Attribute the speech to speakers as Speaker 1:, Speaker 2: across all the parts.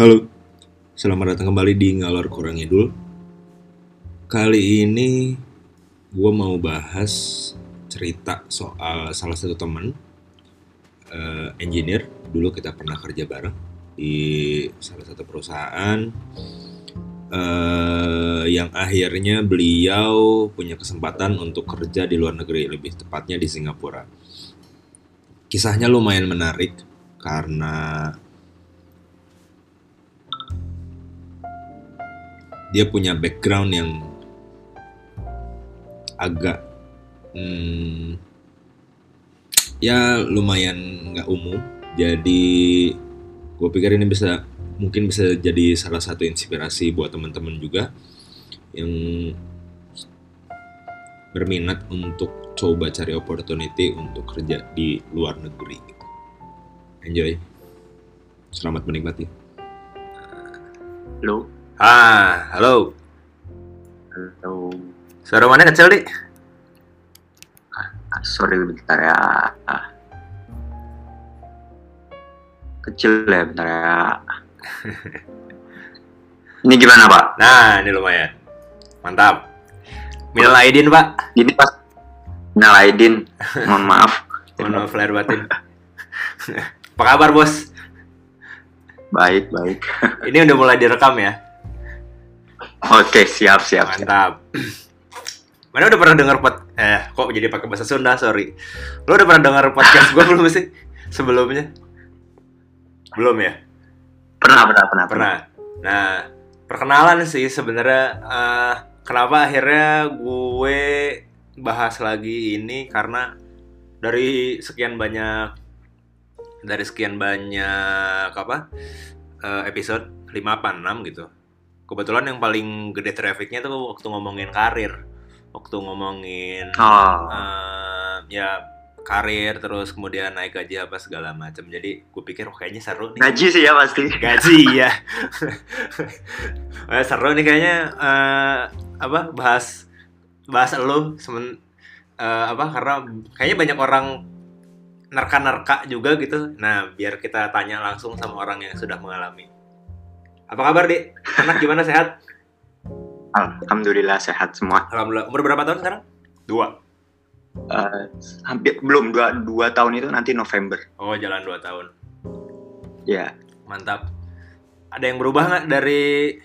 Speaker 1: Halo, selamat datang kembali di Ngalor Kurang Idul. Kali ini gue mau bahas cerita soal salah satu teman eh, engineer. Dulu kita pernah kerja bareng di salah satu perusahaan eh, yang akhirnya beliau punya kesempatan untuk kerja di luar negeri, lebih tepatnya di Singapura. Kisahnya lumayan menarik karena dia punya background yang agak hmm, ya lumayan nggak umum. Jadi gue pikir ini bisa mungkin bisa jadi salah satu inspirasi buat teman-teman juga yang berminat untuk coba cari opportunity untuk kerja di luar negeri enjoy. Selamat menikmati.
Speaker 2: Halo,
Speaker 1: ah halo
Speaker 2: halo.
Speaker 1: suara mana kecil dik
Speaker 2: Ah, sorry bentar ya. Ah. Kecil ya bentar ya. Ini gimana pak?
Speaker 1: Nah, ini lumayan. Mantap. Minal aidin, Pak.
Speaker 2: Ini pas Minal Aidin. Mohon maaf.
Speaker 1: Mohon maaf lahir batin. Apa kabar, Bos?
Speaker 2: Baik baik.
Speaker 1: Ini udah mulai direkam ya?
Speaker 2: Oke siap siap. siap.
Speaker 1: Mantap. Mana udah pernah dengar pod eh kok jadi pakai bahasa Sunda, sorry. Lo udah pernah dengar podcast gue belum sih sebelumnya? Belum ya?
Speaker 2: Pernah pernah pernah
Speaker 1: Pernah. Nah, perkenalan sih sebenarnya eh, kenapa akhirnya gue bahas lagi ini karena dari sekian banyak dari sekian banyak apa eh, episode 5 apa 6 gitu. Kebetulan yang paling gede trafficnya tuh waktu ngomongin karir, waktu ngomongin
Speaker 2: Oh,
Speaker 1: eh, ya karir terus kemudian naik gaji apa segala macam. Jadi gue pikir oh, kayaknya seru nih.
Speaker 2: Gaji sih ya pasti.
Speaker 1: gaji ya Eh, seru nih kayaknya eh, apa bahas bahas lo semen eh, apa karena kayaknya banyak orang nerka-nerka juga gitu. Nah biar kita tanya langsung sama orang yang sudah mengalami apa kabar dik anak gimana sehat
Speaker 2: Alhamdulillah sehat semua.
Speaker 1: alhamdulillah umur berapa tahun sekarang dua
Speaker 2: Eh, hampir belum dua dua tahun itu nanti November.
Speaker 1: oh jalan dua tahun
Speaker 2: Ya.
Speaker 1: mantap ada yang berubah nggak dari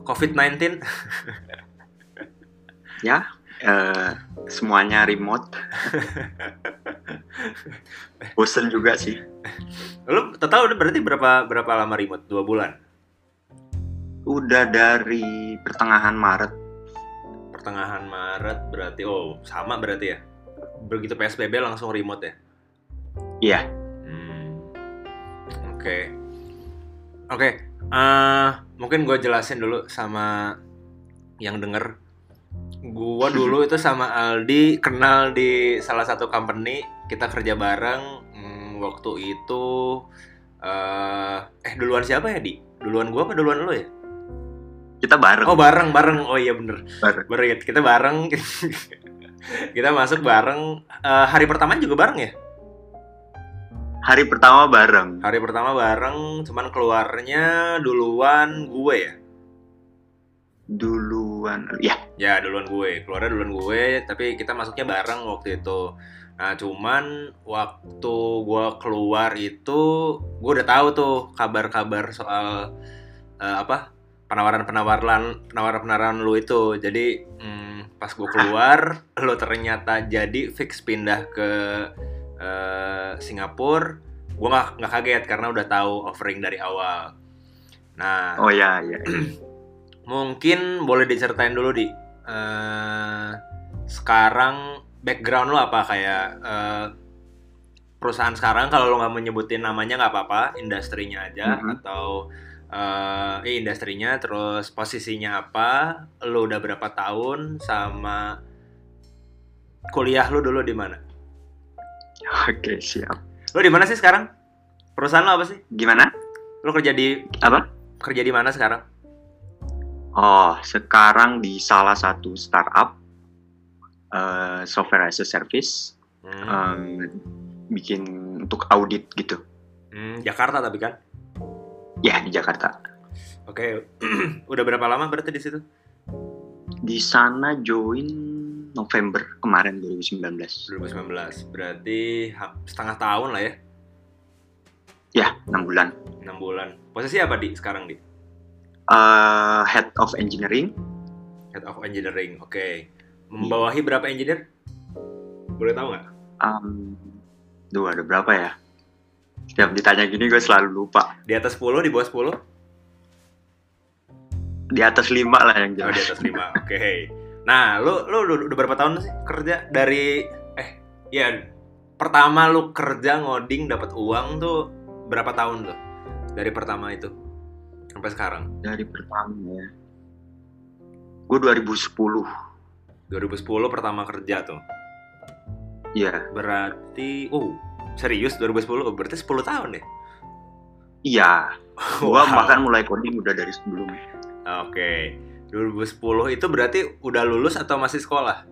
Speaker 1: COVID-19
Speaker 2: Ya. eh, semuanya remote. Bosen juga sih.
Speaker 1: Lu total udah berarti berapa berapa lama remote? Dua bulan.
Speaker 2: Udah dari pertengahan Maret.
Speaker 1: Pertengahan Maret berarti oh sama berarti ya. Begitu PSBB langsung remote ya.
Speaker 2: Iya.
Speaker 1: Hmm. Oke. Oke. eh, mungkin gue jelasin dulu sama yang denger. Gua dulu itu sama Aldi kenal di salah satu company. Kita kerja bareng. Hmm, waktu itu eh eh duluan siapa ya di? Duluan gua apa duluan lo ya?
Speaker 2: Kita bareng.
Speaker 1: Oh bareng bareng. Oh iya bener.
Speaker 2: Bareng.
Speaker 1: Bareng kita bareng. kita masuk bareng. Eh, hari pertama juga bareng ya?
Speaker 2: Hari pertama bareng.
Speaker 1: Hari pertama bareng, cuman keluarnya duluan gue ya.
Speaker 2: Duluan. Ya.
Speaker 1: Ya duluan gue, keluarnya duluan gue, tapi kita masuknya bareng waktu itu. Nah cuman waktu gue keluar itu, gue udah tahu tuh kabar-kabar soal eh, apa penawaran-penawaran penawaran-penawaran lu itu. Jadi hmm, pas gue keluar, lo ternyata jadi fix pindah ke eh, Singapura. Gue nggak nggak kaget karena udah tahu offering dari awal. Nah,
Speaker 2: Oh ya, ya.
Speaker 1: Mungkin boleh diceritain dulu di eh, sekarang background lo apa kayak eh, perusahaan sekarang kalau lo nggak menyebutin namanya nggak apa-apa, industrinya aja
Speaker 2: Mhm.
Speaker 1: atau eh, industrinya terus posisinya apa, lo udah berapa tahun sama kuliah lo dulu di mana?
Speaker 2: Oke, siap.
Speaker 1: Lo di mana sih sekarang? Perusahaan lo apa sih?
Speaker 2: Gimana?
Speaker 1: Lo kerja di
Speaker 2: Apa?
Speaker 1: kerja di mana sekarang?
Speaker 2: Oh, sekarang di salah satu startup eh, software as a service
Speaker 1: Hmm,
Speaker 2: em, bikin untuk audit gitu.
Speaker 1: hmm, Jakarta tapi kan?
Speaker 2: Ya di Jakarta.
Speaker 1: Oke, udah berapa lama berarti di situ?
Speaker 2: Di sana join November kemarin 2019.
Speaker 1: 2019. Berarti setengah tahun lah ya,
Speaker 2: Ya, 6 bulan.
Speaker 1: 6 bulan. Posisi apa di sekarang di?
Speaker 2: Eh, Head of Engineering.
Speaker 1: Head of Engineering. Oke. Membawahi berapa engineer? Boleh tahu nggak?
Speaker 2: Um, duh, ada berapa ya? Setiap ditanya gini gue selalu lupa.
Speaker 1: Di atas 10, di bawah 10?
Speaker 2: Di atas 5 lah yang
Speaker 1: Oh, di
Speaker 2: jelas.
Speaker 1: atas 5. Oke. Nah, lu lu udah, udah berapa tahun sih kerja dari eh ya pertama lu kerja ngoding dapat uang tuh berapa tahun tuh? Dari pertama itu sampai sekarang.
Speaker 2: Dari pertama ya. Gue 2010.
Speaker 1: 2010 pertama kerja tuh.
Speaker 2: Iya.
Speaker 1: Berarti oh, serius 2010 Oh, berarti 10 tahun ya?
Speaker 2: Iya. Gue
Speaker 1: Wow.
Speaker 2: bahkan mulai coding udah dari sebelum.
Speaker 1: Oke. 2010 itu berarti udah lulus atau masih sekolah?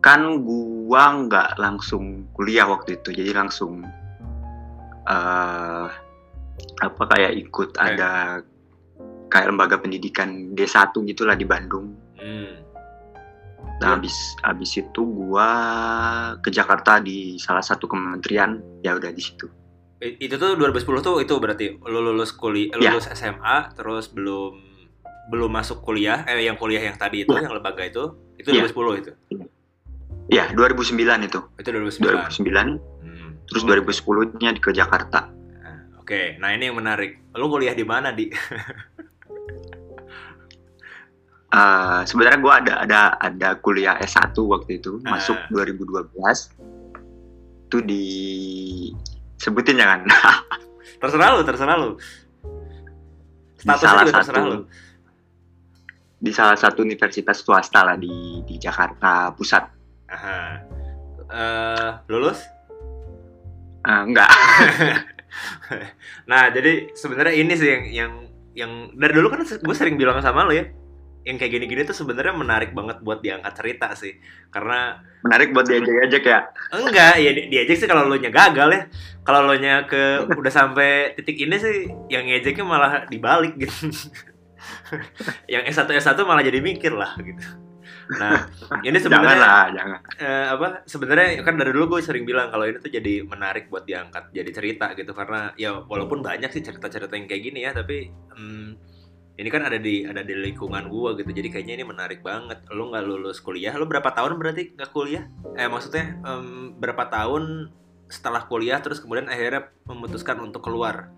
Speaker 2: Kan gua nggak langsung kuliah waktu itu. Jadi langsung eh apa kayak ikut
Speaker 1: Kayak-
Speaker 2: ada kayak lembaga pendidikan D1 gitulah di Bandung. Nah, habis habis itu gua ke Jakarta di salah satu kementerian, ya udah di situ.
Speaker 1: Itu tuh 2010 tuh itu berarti lu lulus kuliah,
Speaker 2: Ya.
Speaker 1: lulus SMA terus belum belum masuk kuliah, eh yang kuliah yang tadi itu
Speaker 2: Ya.
Speaker 1: yang lembaga itu, itu
Speaker 2: Ya.
Speaker 1: 2010 itu.
Speaker 2: Ya, 2009 itu.
Speaker 1: Itu 2009.
Speaker 2: 2009,
Speaker 1: Hmm.
Speaker 2: terus
Speaker 1: Oh,
Speaker 2: 2010-nya ke Jakarta.
Speaker 1: Oke, nah ini yang menarik. Lu kuliah di mana, Di?
Speaker 2: Eh, sebenarnya gua ada ada ada kuliah S1 waktu itu,
Speaker 1: Ah.
Speaker 2: masuk 2012. Itu di sebutin jangan.
Speaker 1: Terserah lu, terserah lu.
Speaker 2: Di
Speaker 1: Statusnya
Speaker 2: salah
Speaker 1: juga terserah
Speaker 2: satu
Speaker 1: lu.
Speaker 2: di salah satu universitas swasta lah di di Jakarta Pusat.
Speaker 1: Aha. Eh, lulus?
Speaker 2: Eh, enggak.
Speaker 1: Nah, jadi sebenarnya ini sih yang yang yang dari dulu kan gue sering bilang sama lo ya, yang kayak gini-gini tuh sebenarnya menarik banget buat diangkat cerita sih, karena
Speaker 2: Menarik buat diajak-ajak ya.
Speaker 1: enggak ya di- diajak sih kalau lo nya gagal ya, kalau lo nya ke udah sampai titik ini sih, yang ngejeknya malah dibalik gitu, yang S1 S1 malah jadi mikir lah gitu. Nah, ini
Speaker 2: Jangan
Speaker 1: sebenarnya
Speaker 2: lah, jangan.
Speaker 1: eh, apa sebenarnya kan dari dulu gue sering bilang kalau ini tuh jadi menarik buat diangkat jadi cerita gitu karena ya walaupun banyak sih cerita-cerita yang kayak gini ya tapi hmm, ini kan ada di ada di lingkungan gue gitu jadi kayaknya ini menarik banget. Lo nggak lulus kuliah lo berapa tahun berarti nggak kuliah? Eh maksudnya em, berapa tahun setelah kuliah terus kemudian akhirnya memutuskan untuk keluar?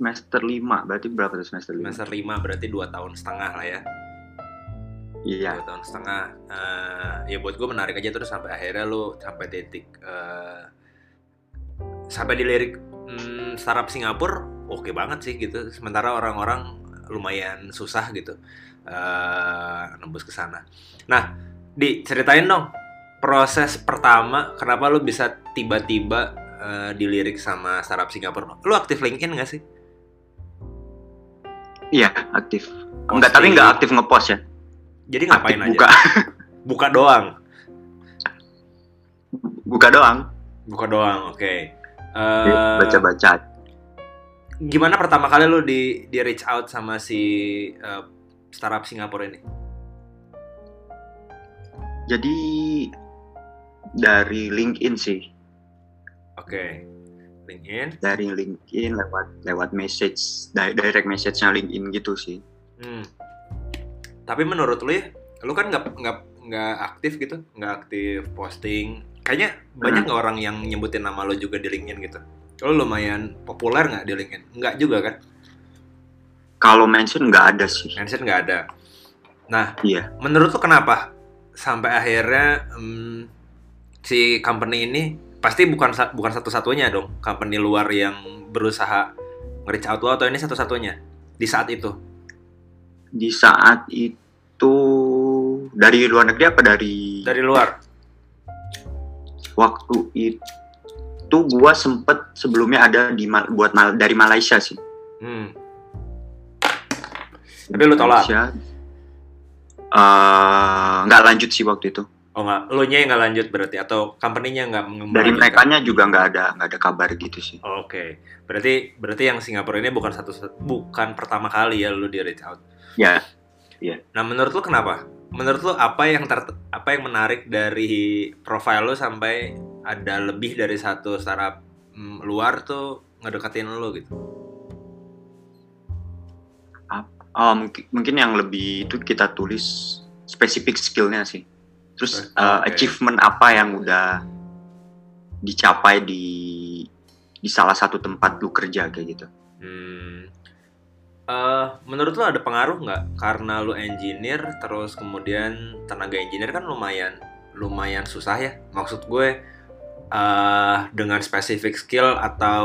Speaker 2: Semester 5, berarti berapa tuh semester 5?
Speaker 1: semester 5 berarti dua tahun setengah lah ya.
Speaker 2: Iya.
Speaker 1: dua tahun setengah. Eh, ya buat gue menarik aja terus sampai akhirnya lu sampai titik eh, sampai dilirik hmm, startup Singapura oke banget sih gitu sementara orang-orang lumayan susah gitu eh nembus ke sana nah diceritain dong proses pertama kenapa lu bisa tiba-tiba eh, dilirik sama startup Singapura lu aktif LinkedIn gak sih
Speaker 2: Iya, aktif. Enggak, tapi
Speaker 1: Posting.
Speaker 2: enggak aktif ngepost ya.
Speaker 1: jadi ngapain
Speaker 2: aktif
Speaker 1: aja
Speaker 2: buka.
Speaker 1: buka doang
Speaker 2: buka doang.
Speaker 1: buka doang oke
Speaker 2: Iya,
Speaker 1: Eh,
Speaker 2: Baca-baca.
Speaker 1: Gimana pertama kali lu di di reach out sama si eh, startup Singapura ini?
Speaker 2: Jadi dari LinkedIn sih.
Speaker 1: Oke, LinkedIn.
Speaker 2: Dari LinkedIn lewat lewat message, di- direct message-nya LinkedIn gitu sih.
Speaker 1: Hmm. Tapi menurut lu ya, lu kan nggak nggak nggak aktif gitu, nggak aktif posting. Kayaknya banyak nggak orang yang nyebutin nama lu juga di LinkedIn gitu. Lu lumayan populer nggak di LinkedIn? Nggak juga kan?
Speaker 2: Kalau mention nggak ada sih.
Speaker 1: Mention nggak ada. Nah,
Speaker 2: Iya.
Speaker 1: menurut lu kenapa sampai akhirnya hmm, si company ini pasti bukan bukan satu-satunya dong company luar yang berusaha nge-reach out lo atau ini satu-satunya di saat itu
Speaker 2: Di saat itu dari luar negeri apa dari
Speaker 1: dari luar
Speaker 2: waktu itu gua sempet sebelumnya ada di Mal- buat Mal- dari Malaysia sih.
Speaker 1: hmm. Tapi lu tolak?
Speaker 2: Malaysia. Eh, nggak lanjut sih waktu itu.
Speaker 1: oh nggak, lo nya yang nggak lanjut berarti atau company-nya nggak
Speaker 2: Dari mereka juga nggak ada nggak ada kabar gitu sih.
Speaker 1: Oh, Oke, berarti berarti yang Singapura ini bukan satu bukan pertama kali ya lo di reach out.
Speaker 2: Ya,
Speaker 1: Nah menurut lo kenapa? Menurut lo apa yang ter, apa yang menarik dari profile lo sampai ada lebih dari satu startup mm, luar tuh ngedeketin lo gitu?
Speaker 2: oh, mungkin mungkin yang lebih itu kita tulis spesifik skillnya sih. Terus
Speaker 1: Oh,
Speaker 2: uh, achievement apa yang udah dicapai di di salah satu tempat lu kerja kayak gitu.
Speaker 1: Hmm. Eh, menurut lo ada pengaruh nggak karena lo engineer terus kemudian tenaga engineer kan lumayan lumayan susah ya maksud gue eh dengan spesifik skill atau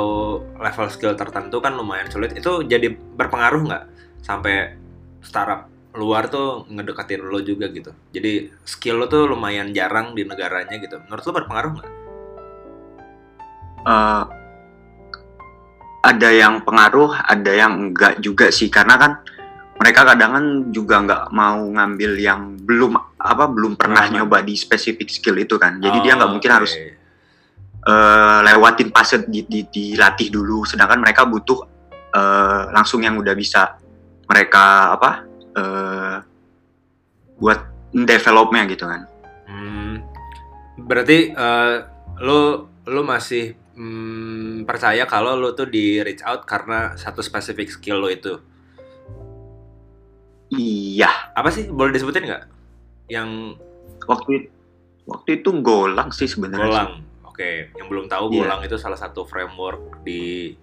Speaker 1: level skill tertentu kan lumayan sulit itu jadi berpengaruh nggak sampai startup luar tuh ngedeketin lo juga gitu jadi skill lo tuh lumayan jarang di negaranya gitu menurut lo berpengaruh nggak?
Speaker 2: Eh, ada yang pengaruh, ada yang enggak juga sih karena kan mereka kadang kan juga nggak mau ngambil yang belum apa belum pernah nyoba di spesifik skill itu kan. Jadi dia nggak
Speaker 1: Oh,
Speaker 2: mungkin
Speaker 1: oke.
Speaker 2: harus eh, lewatin fase di, di- dilatih dulu. Sedangkan mereka butuh eh, langsung yang udah bisa mereka apa eh, buat developnya gitu kan.
Speaker 1: Hmm, berarti eh, lo lo masih mm, percaya kalau lo tuh di reach out karena satu spesifik skill lo itu
Speaker 2: Iya,
Speaker 1: apa sih boleh disebutin nggak? Yang
Speaker 2: waktu waktu itu golang sih sebenarnya. sih.
Speaker 1: Oke. Yang belum tahu. Golang itu salah satu framework di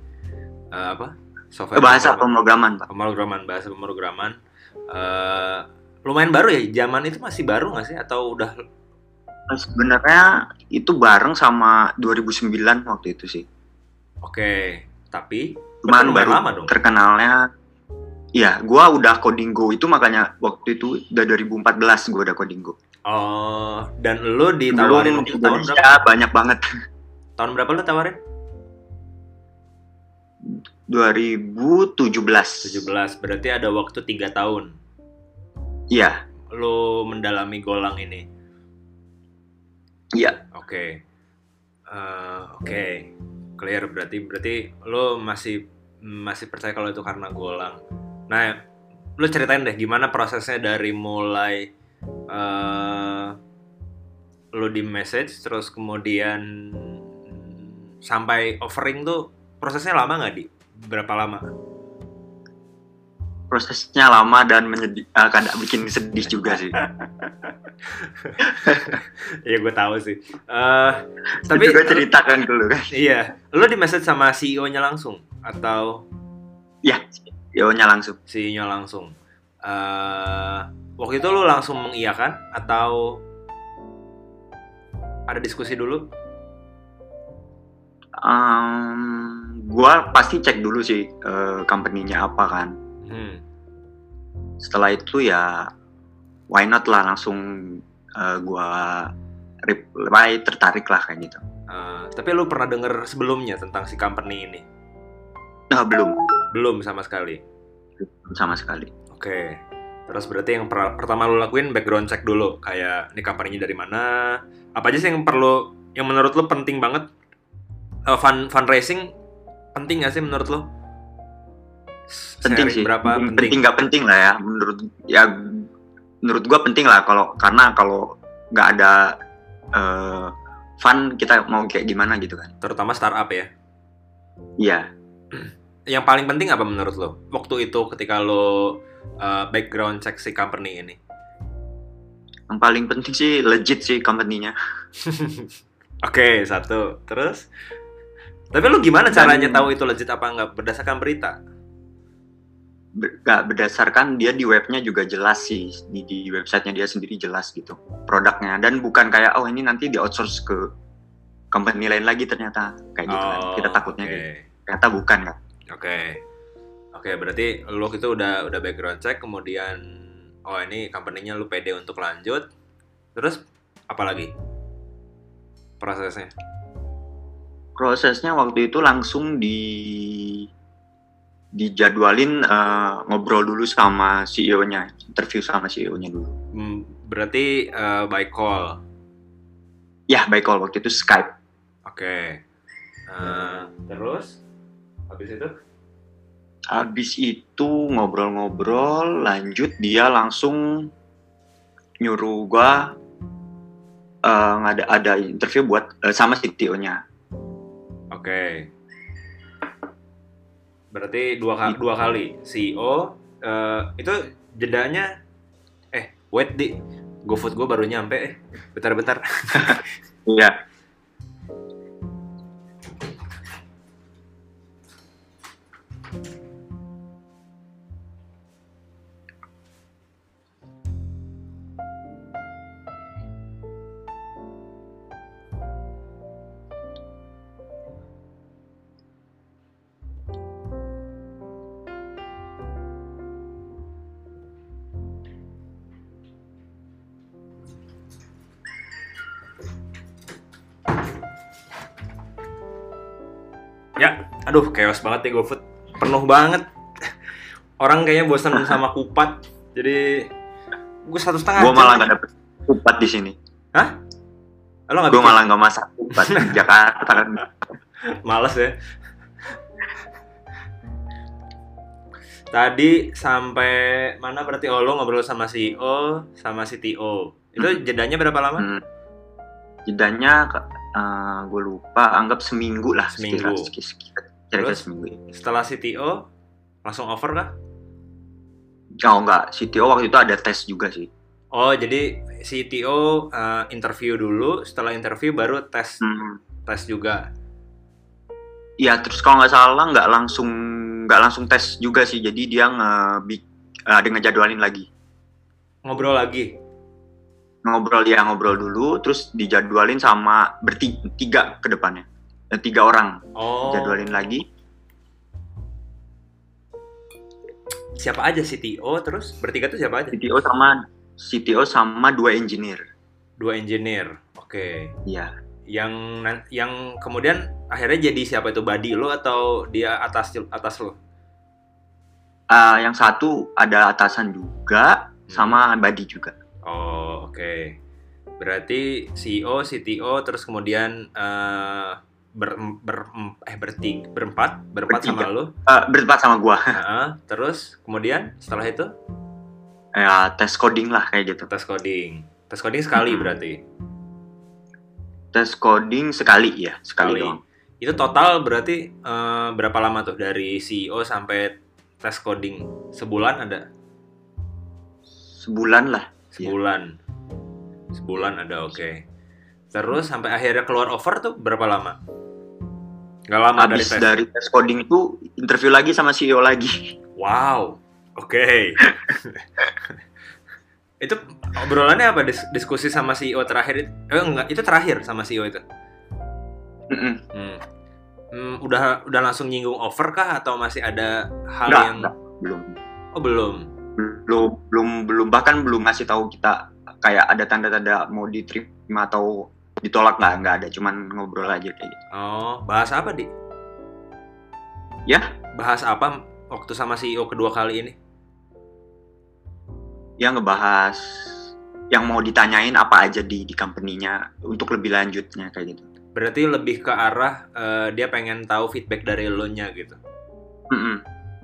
Speaker 1: eh, apa? Software
Speaker 2: bahasa pemrograman pak.
Speaker 1: pemrograman bahasa pemrograman. Eh, lumayan baru ya, zaman itu masih baru nggak sih? Atau udah
Speaker 2: sebenarnya itu bareng sama 2009 waktu itu sih
Speaker 1: oke? Tapi
Speaker 2: cuman baru
Speaker 1: lama dong.
Speaker 2: terkenalnya Iya, gua udah coding go itu makanya waktu itu udah 2014 gua udah coding go.
Speaker 1: Oh, dan lo ditawarin
Speaker 2: Belum
Speaker 1: itu tahun berapa?
Speaker 2: Banyak banget.
Speaker 1: Tahun berapa lo tawarin?
Speaker 2: 2017.
Speaker 1: 17. Berarti ada waktu tiga tahun
Speaker 2: Iya,
Speaker 1: lo mendalami Golang ini.
Speaker 2: iya.
Speaker 1: Oke. Eh, Oke. Clear berarti berarti lo masih masih percaya kalau itu karena Golang. Nah, lo ceritain deh gimana prosesnya dari mulai eh lo di message terus kemudian sampai offering tuh prosesnya lama nggak di? Berapa lama?
Speaker 2: Prosesnya lama dan menyedih, eh, kadang bikin sedih juga sih.
Speaker 1: ya gue tahu sih. Eh
Speaker 2: Tapi juga ceritakan dulu kan.
Speaker 1: Iya, lo di message sama CEO-nya langsung atau
Speaker 2: Yo-nya langsung.
Speaker 1: CEO-nya langsung? Eh waktu itu lo langsung mengiyakan atau ada diskusi dulu?
Speaker 2: Em, gua pasti cek dulu sih eh, company-nya apa kan.
Speaker 1: Hmm.
Speaker 2: Setelah itu ya why not lah langsung eh, gua reply tertarik lah kayak gitu.
Speaker 1: Eh, tapi lo pernah denger sebelumnya tentang si company ini?
Speaker 2: Nah, belum
Speaker 1: Belum sama sekali.
Speaker 2: belum sama sekali.
Speaker 1: Oke. Terus berarti yang per- pertama lo lakuin background check dulu, kayak ini company-nya dari mana? Apa aja sih yang perlu, yang menurut lo penting banget? Eh, fund fundraising penting gak sih menurut lo?
Speaker 2: Penting
Speaker 1: Sharing
Speaker 2: sih.
Speaker 1: Berapa
Speaker 2: penting,
Speaker 1: penting?
Speaker 2: penting nggak penting lah ya menurut ya menurut gua penting lah kalau karena kalau nggak ada eh, fun kita mau kayak gimana gitu kan.
Speaker 1: Terutama startup ya.
Speaker 2: Iya.
Speaker 1: Yang paling penting apa menurut lo? Waktu itu ketika lo eh, background check si company ini.
Speaker 2: Yang paling penting sih legit sih company-nya.
Speaker 1: Oke, satu. Terus? Tapi lo gimana
Speaker 2: Dan-
Speaker 1: caranya tahu itu legit apa nggak? Berdasarkan berita?
Speaker 2: Ber- nggak berdasarkan dia di webnya juga jelas sih di, di websitenya dia sendiri jelas gitu produknya dan bukan kayak oh ini nanti di outsource ke company lain lagi ternyata kayak gitu kan kita takutnya
Speaker 1: Oh, oke.
Speaker 2: gitu. ternyata bukan kan
Speaker 1: Oke. Oke, berarti lo itu udah udah background check kemudian oh ini company-nya lu pede untuk lanjut. Terus apa lagi? Prosesnya.
Speaker 2: prosesnya waktu itu langsung di dijadwalin eh, ngobrol dulu sama CEO-nya interview sama CEO-nya dulu
Speaker 1: Hmm, berarti eh, by call.
Speaker 2: Ya, by call waktu itu Skype.
Speaker 1: Oke. Nah, terus habis itu?
Speaker 2: Habis itu ngobrol-ngobrol, lanjut dia langsung nyuruh gua eh, ada ada interview buat eh, sama CTO-nya.
Speaker 1: Oke. Berarti dua kali, dua kali CEO eh, itu jedanya eh wait di GoFood gue baru nyampe eh bentar-bentar.
Speaker 2: Iya.
Speaker 1: Ya, aduh chaos banget nih GoFood. Penuh banget. Orang kayaknya bosan sama kupat. Jadi gue satu setengah jam
Speaker 2: malah nggak dapet kupat di sini.
Speaker 1: Lo nggak
Speaker 2: Gua
Speaker 1: bikin?
Speaker 2: malah nggak masak kupat di Jakarta kan.
Speaker 1: Males ya. Tadi sampai mana berarti oh, lo ngobrol sama CEO sama CTO. Itu
Speaker 2: Hmm.
Speaker 1: jedanya berapa lama?
Speaker 2: Hmm. Jedanya gue lupa, anggap seminggu lah.
Speaker 1: Seminggu.
Speaker 2: Kira-kira seminggu.
Speaker 1: Setelah CTO langsung offer kah?
Speaker 2: Oh enggak, CTO waktu itu ada tes juga sih.
Speaker 1: Oh, jadi CTO uh, interview dulu, setelah interview baru tes
Speaker 2: Hmm.
Speaker 1: tes juga.
Speaker 2: Iya, terus kalau nggak salah nggak langsung nggak langsung tes juga sih. Jadi dia nge ada ngejadwalin lagi.
Speaker 1: Ngobrol lagi.
Speaker 2: Ngobrol ya ngobrol dulu, terus dijadwalin sama bertiga ke depannya. Dan tiga orang
Speaker 1: Oh.
Speaker 2: jadwalin lagi.
Speaker 1: Siapa aja CTO terus bertiga tuh siapa aja?
Speaker 2: CTO sama CTO sama dua engineer.
Speaker 1: Dua engineer. Oke.
Speaker 2: Iya.
Speaker 1: Yang yang kemudian akhirnya jadi siapa itu Badi lo atau dia atas atas lo?
Speaker 2: Ah, yang satu ada atasan juga sama body juga.
Speaker 1: Oh, oke. Berarti CEO, CTO terus kemudian eh, ber, ber eh bertiga, berempat, berempat sama
Speaker 2: Bertiga.
Speaker 1: lo.
Speaker 2: Eh, berempat sama gua.
Speaker 1: Heeh. terus kemudian setelah itu
Speaker 2: ya tes coding lah kayak gitu.
Speaker 1: tes coding. Tes coding sekali
Speaker 2: Hmm.
Speaker 1: berarti.
Speaker 2: Tes coding sekali ya, sekali,
Speaker 1: Sekali.
Speaker 2: doang.
Speaker 1: Itu total berarti eh, berapa lama tuh dari CEO sampai tes coding? Sebulan ada?
Speaker 2: Sebulan lah. Iya.
Speaker 1: Sebulan. Sebulan ada, oke. Terus sampai akhirnya keluar offer tuh berapa lama? Gak lama dari
Speaker 2: Habis
Speaker 1: tes.
Speaker 2: dari tes coding itu interview lagi sama CEO lagi.
Speaker 1: Wow. Oke. itu obrolannya apa Dis- diskusi sama CEO terakhir itu? Eh enggak, itu terakhir sama CEO itu. Hmm. Hmm, udah udah langsung nyinggung offer kah atau masih ada hal
Speaker 2: Enggak,
Speaker 1: yang
Speaker 2: enggak, belum.
Speaker 1: Oh, belum.
Speaker 2: Belum belum belum bahkan belum ngasih tahu kita kayak ada tanda-tanda mau diterima atau ditolak nggak nggak ada cuman ngobrol aja kayak gitu.
Speaker 1: Oh, bahas apa, Di?
Speaker 2: Ya?
Speaker 1: Bahas apa waktu sama CEO kedua kali ini?
Speaker 2: Dia ngebahas yang mau ditanyain apa aja di di company-nya untuk lebih lanjutnya kayak gitu.
Speaker 1: Berarti lebih ke arah eh, dia pengen tahu feedback dari lo nya gitu.
Speaker 2: Mm-mm.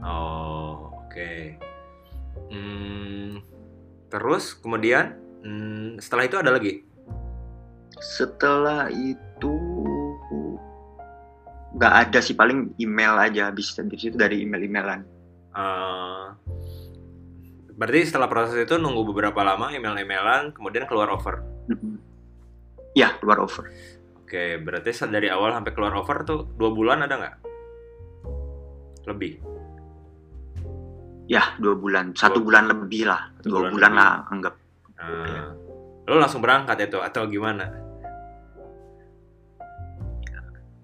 Speaker 1: Oh, oke. Hmm, terus kemudian hmm, setelah itu ada lagi?
Speaker 2: Setelah itu nggak ada sih paling email aja habis habis itu dari email-emailan.
Speaker 1: Eh, berarti setelah proses itu nunggu beberapa lama email-emailan, kemudian keluar offer.
Speaker 2: Mm-mm. Ya keluar offer.
Speaker 1: Oke, berarti dari awal sampai keluar offer tuh dua bulan ada nggak? Lebih.
Speaker 2: Ya dua bulan, satu bulan lebih lah, dua
Speaker 1: bulan
Speaker 2: bulan,
Speaker 1: lebih.
Speaker 2: lah anggap.
Speaker 1: Nah, lo langsung berangkat itu atau gimana?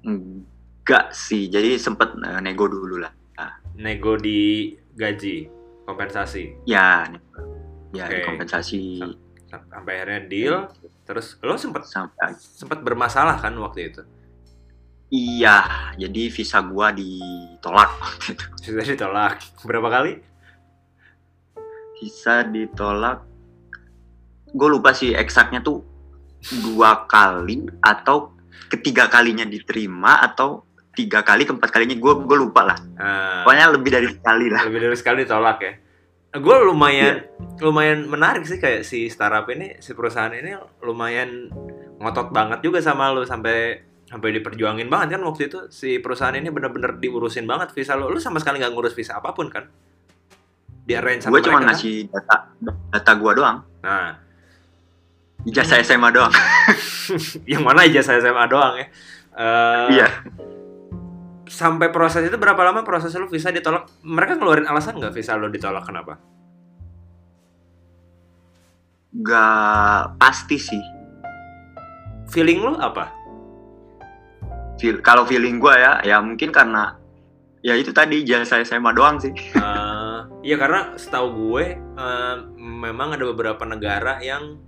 Speaker 2: Enggak sih, jadi sempet eh, nego dulu lah.
Speaker 1: Nego di gaji, kompensasi.
Speaker 2: Ya, ya
Speaker 1: Oke.
Speaker 2: kompensasi
Speaker 1: Sam- Sampai akhirnya deal, terus lo sempet
Speaker 2: sampai.
Speaker 1: sempat bermasalah kan waktu itu?
Speaker 2: Iya, jadi visa gua ditolak waktu itu.
Speaker 1: Sudah ditolak. Berapa kali?
Speaker 2: Visa ditolak. Gue lupa sih eksaknya tuh dua kali atau ketiga kalinya diterima atau tiga kali keempat kalinya gue gue lupa lah
Speaker 1: Nah,
Speaker 2: pokoknya lebih dari sekali lah
Speaker 1: lebih dari sekali ditolak ya. Gue lumayan lumayan menarik sih kayak si startup ini, si perusahaan ini lumayan ngotot banget juga sama lu sampai sampai diperjuangin banget kan waktu itu si perusahaan ini bener-bener diurusin banget visa lu. Lu sama sekali nggak ngurus visa apa pun kan? Di arrange sama
Speaker 2: gue cuma
Speaker 1: kan?
Speaker 2: ngasih data data gue doang
Speaker 1: Nah,
Speaker 2: ijazah SMA doang
Speaker 1: yang mana saya SMA doang ya. Eh,
Speaker 2: iya
Speaker 1: Sampai proses itu berapa lama proses lu visa ditolak? Mereka ngeluarin alasan nggak visa lu ditolak kenapa?
Speaker 2: gak pasti sih
Speaker 1: Feeling lu apa?
Speaker 2: Feel, kalau feeling gue ya ya mungkin karena ya itu tadi ijazah SMA doang sih
Speaker 1: Iya karena setahu gue eh, memang ada beberapa negara yang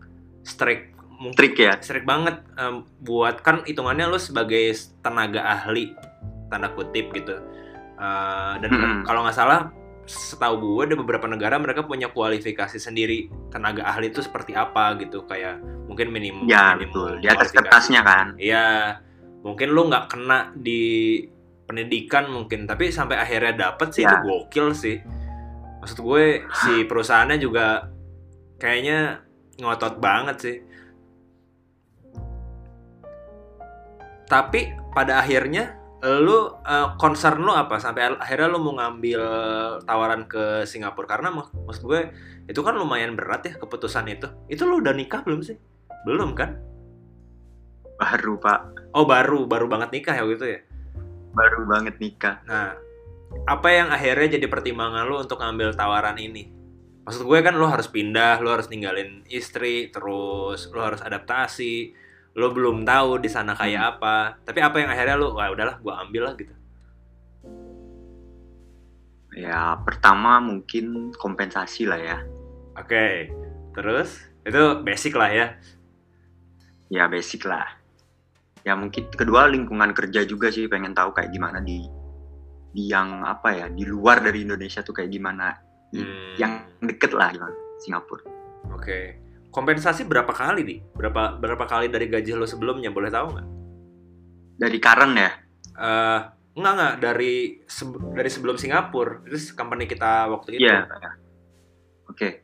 Speaker 1: strict. Mungkin
Speaker 2: trik ya?
Speaker 1: strict banget em, buat kan hitungannya lu sebagai tenaga ahli tanda kutip gitu. Eh, dan
Speaker 2: Mm-mm.
Speaker 1: kalau nggak salah setahu gue ada beberapa negara mereka punya kualifikasi sendiri tenaga ahli itu seperti apa gitu. Kayak mungkin minimum
Speaker 2: ya
Speaker 1: minimum
Speaker 2: betul. Di atas kertasnya kan.
Speaker 1: Iya, mungkin lu nggak kena di pendidikan mungkin, tapi sampai akhirnya dapet sih
Speaker 2: Ya.
Speaker 1: itu gokil sih. Maksud gue si perusahaannya juga kayaknya ngotot banget sih. Tapi pada akhirnya lu eh, concern lu apa sampai akhirnya lu mau ngambil tawaran ke Singapura karena mak- maksud gue itu kan lumayan berat ya keputusan itu. Itu lu udah nikah belum sih? Belum kan?
Speaker 2: baru pak
Speaker 1: Oh baru, baru banget nikah ya gitu ya.
Speaker 2: baru banget nikah
Speaker 1: Nah, apa yang akhirnya jadi pertimbangan lu untuk ngambil tawaran ini? Maksud gue kan lu harus pindah, lu harus ninggalin istri, terus lu harus adaptasi, lu belum tahu di sana kayak apa. Tapi apa yang akhirnya lu, wah udahlah, gue ambil lah gitu.
Speaker 2: ya pertama mungkin kompensasi lah ya
Speaker 1: Oke, terus itu basic lah ya.
Speaker 2: ya basic lah ya mungkin kedua lingkungan kerja juga sih pengen tahu kayak gimana di di yang apa ya di luar dari Indonesia tuh kayak gimana
Speaker 1: Hmm,
Speaker 2: yang deket lah gimana Singapura
Speaker 1: Oke, kompensasi berapa kali nih? Berapa berapa kali dari gaji lu sebelumnya? Boleh tahu nggak?
Speaker 2: dari Karen ya
Speaker 1: Eh, enggak enggak dari sebe- dari sebelum Singapura terus company kita waktu itu
Speaker 2: Iya. Oke.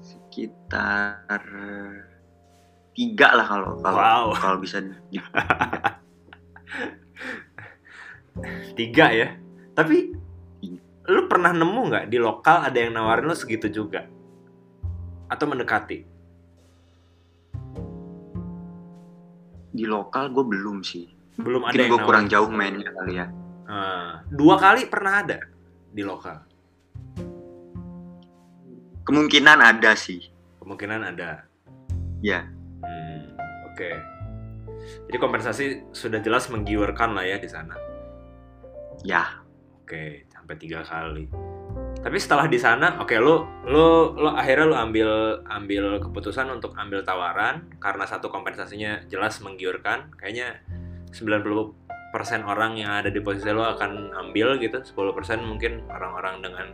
Speaker 2: Sekitar tiga lah kalau kalau
Speaker 1: wow
Speaker 2: kalau bisa di-
Speaker 1: tiga ya tapi lu pernah nemu nggak di lokal ada yang nawarin lu segitu juga atau mendekati
Speaker 2: di lokal gue belum sih.
Speaker 1: belum ada
Speaker 2: Mungkin gue kurang jauh mainnya kali ya.
Speaker 1: Eh, dua kali pernah ada di lokal
Speaker 2: Kemungkinan ada sih.
Speaker 1: kemungkinan ada
Speaker 2: Ya.
Speaker 1: Hmm, oke jadi kompensasi sudah jelas menggiurkan lah ya di sana
Speaker 2: Ya.
Speaker 1: Oke, sampai tiga kali. Tapi setelah di sana, oke lu lu lu akhirnya lu ambil ambil keputusan untuk ambil tawaran karena satu kompensasinya jelas menggiurkan. Kayaknya 90% orang yang ada di posisi lo akan ambil gitu, 10% mungkin orang-orang dengan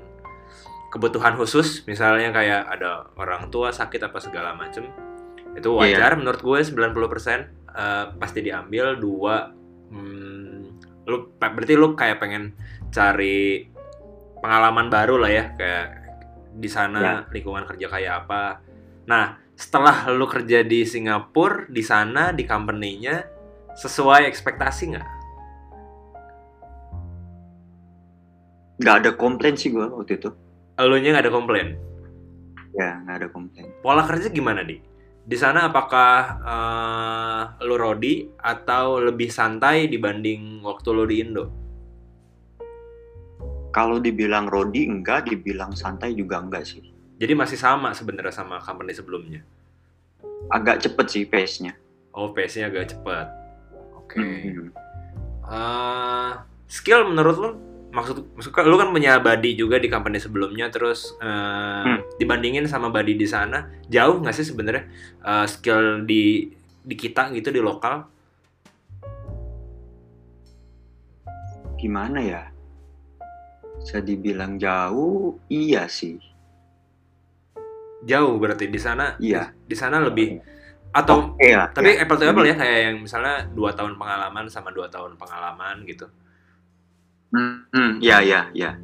Speaker 1: kebutuhan khusus, misalnya kayak ada orang tua sakit apa segala macem. Itu wajar menurut gue 90% eh, pasti diambil dua hmm, lu berarti lu kayak pengen cari pengalaman baru lah ya kayak di sana lingkungan kerja kayak apa. Nah, setelah lu kerja di Singapura, di sana di company-nya sesuai ekspektasi nggak?
Speaker 2: Nggak ada komplain sih gue waktu itu.
Speaker 1: Elunya nggak ada komplain.
Speaker 2: Ya, nggak ada komplain.
Speaker 1: Pola kerja gimana di? Di sana apakah eh, lu rodi atau lebih santai dibanding waktu lu di Indo?
Speaker 2: Kalau dibilang Rodi enggak, dibilang santai juga enggak sih.
Speaker 1: Jadi masih sama sebenarnya sama company sebelumnya.
Speaker 2: Agak cepet sih pace-nya.
Speaker 1: Oh, pace-nya agak cepat. Oke.
Speaker 2: Mhm.
Speaker 1: Eh, skill menurut lu maksud maksud lu kan punya body juga di company sebelumnya terus eh,
Speaker 2: Hmm.
Speaker 1: dibandingin sama body di sana jauh nggak sih sebenarnya eh, skill di di kita gitu di lokal
Speaker 2: Gimana ya? Bisa dibilang jauh, iya sih.
Speaker 1: jauh berarti di sana
Speaker 2: Iya.
Speaker 1: di sana lebih Atau
Speaker 2: Oke lah.
Speaker 1: tapi
Speaker 2: ya.
Speaker 1: apple to apple ya kayak yang misalnya dua tahun pengalaman sama dua tahun pengalaman gitu.
Speaker 2: Hmm, hmm, ya ya ya.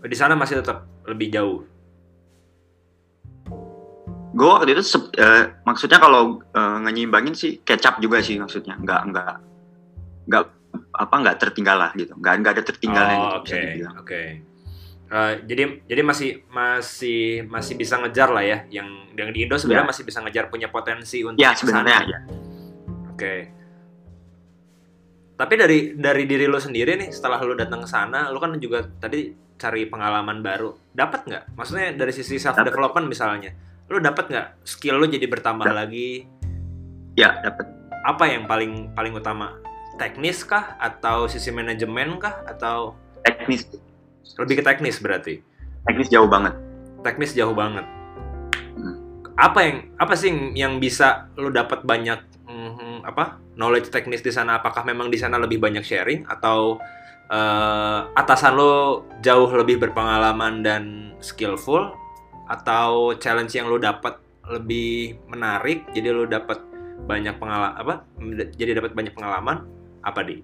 Speaker 1: Di sana masih tetap lebih jauh.
Speaker 2: Gue waktu itu sep- eh, maksudnya kalau ngeimbangin sih kecap juga sih maksudnya. Nggak nggak nggak apa nggak tertinggal lah gitu. Nggak nggak ada tertinggalnya
Speaker 1: oh,
Speaker 2: gitu
Speaker 1: oke,
Speaker 2: bisa dibilang.
Speaker 1: oke. Eh, jadi jadi masih masih masih bisa ngejar lah ya. Yang yang di Indo sebenarnya
Speaker 2: Ya.
Speaker 1: masih bisa ngejar punya potensi untuk
Speaker 2: Ya
Speaker 1: ke sana.
Speaker 2: sebenarnya ya.
Speaker 1: Oke. Tapi dari dari diri lo sendiri nih, setelah lo datang ke sana, lo kan juga tadi cari pengalaman baru. Dapat nggak? Maksudnya dari sisi self development misalnya, lo dapat nggak skill lo jadi bertambah
Speaker 2: Dap-
Speaker 1: lagi?
Speaker 2: Ya dapat.
Speaker 1: Apa yang paling paling utama? Teknis kah? Atau sisi manajemen kah? Atau
Speaker 2: Teknis
Speaker 1: lebih ke teknis berarti?
Speaker 2: teknis jauh banget.
Speaker 1: Teknis jauh banget.
Speaker 2: Hmm.
Speaker 1: Apa yang apa sih yang- bisa lo dapat banyak mhm, apa knowledge teknis di sana? Apakah memang di sana lebih banyak sharing atau eh, atasan lo jauh lebih berpengalaman dan skillful atau challenge yang lo dapat lebih menarik jadi lo dapat banyak pengalaman apa jadi dapat banyak pengalaman apa di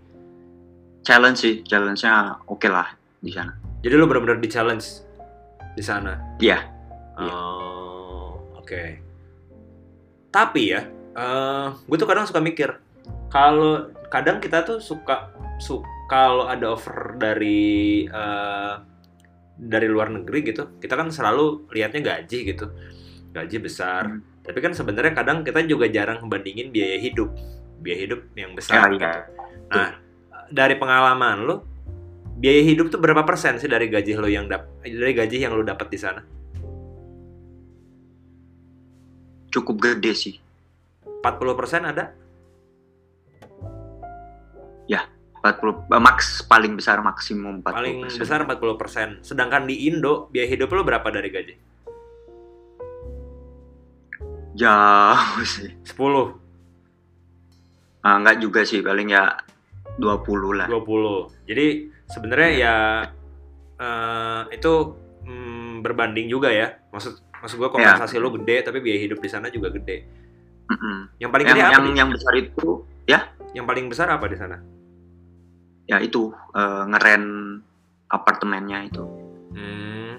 Speaker 2: Challenge sih, challenge-nya oke lah di sana.
Speaker 1: jadi lo benar-benar di challenge di sana
Speaker 2: Iya. Iya.
Speaker 1: Oh, oke. Tapi ya, gue tuh kadang suka mikir kalau kadang kita tuh suka su kalau ada offer dari eh, dari luar negeri gitu, kita kan selalu lihatnya gaji gitu, gaji besar.
Speaker 2: Hmm.
Speaker 1: Tapi kan sebenarnya kadang kita juga jarang membandingin biaya hidup, biaya hidup yang besar.
Speaker 2: Ya,
Speaker 1: gitu.
Speaker 2: iya.
Speaker 1: Nah, dari pengalaman lo, biaya hidup tuh berapa persen sih dari gaji lo yang dap dari gaji yang lo dapat di sana?
Speaker 2: Cukup gede sih.
Speaker 1: 40% ada?
Speaker 2: 40 eh, max paling besar maksimum 40
Speaker 1: Paling besar 40%. Sedangkan di Indo, biaya hidup lo berapa dari gaji?
Speaker 2: Jauh sih.
Speaker 1: 10,
Speaker 2: Ah, enggak juga sih, paling ya 20 lah.
Speaker 1: 20. Jadi sebenarnya ya eh, itu mm, berbanding juga ya. Maksud maksud gua kompensasi lo gede tapi biaya hidup di sana juga gede.
Speaker 2: Mm-mm.
Speaker 1: Yang paling
Speaker 2: Yang
Speaker 1: gede apa?
Speaker 2: yang besar itu
Speaker 1: Yang paling besar apa di sana?
Speaker 2: ya itu eh, ngeren apartemennya itu.
Speaker 1: Hmm.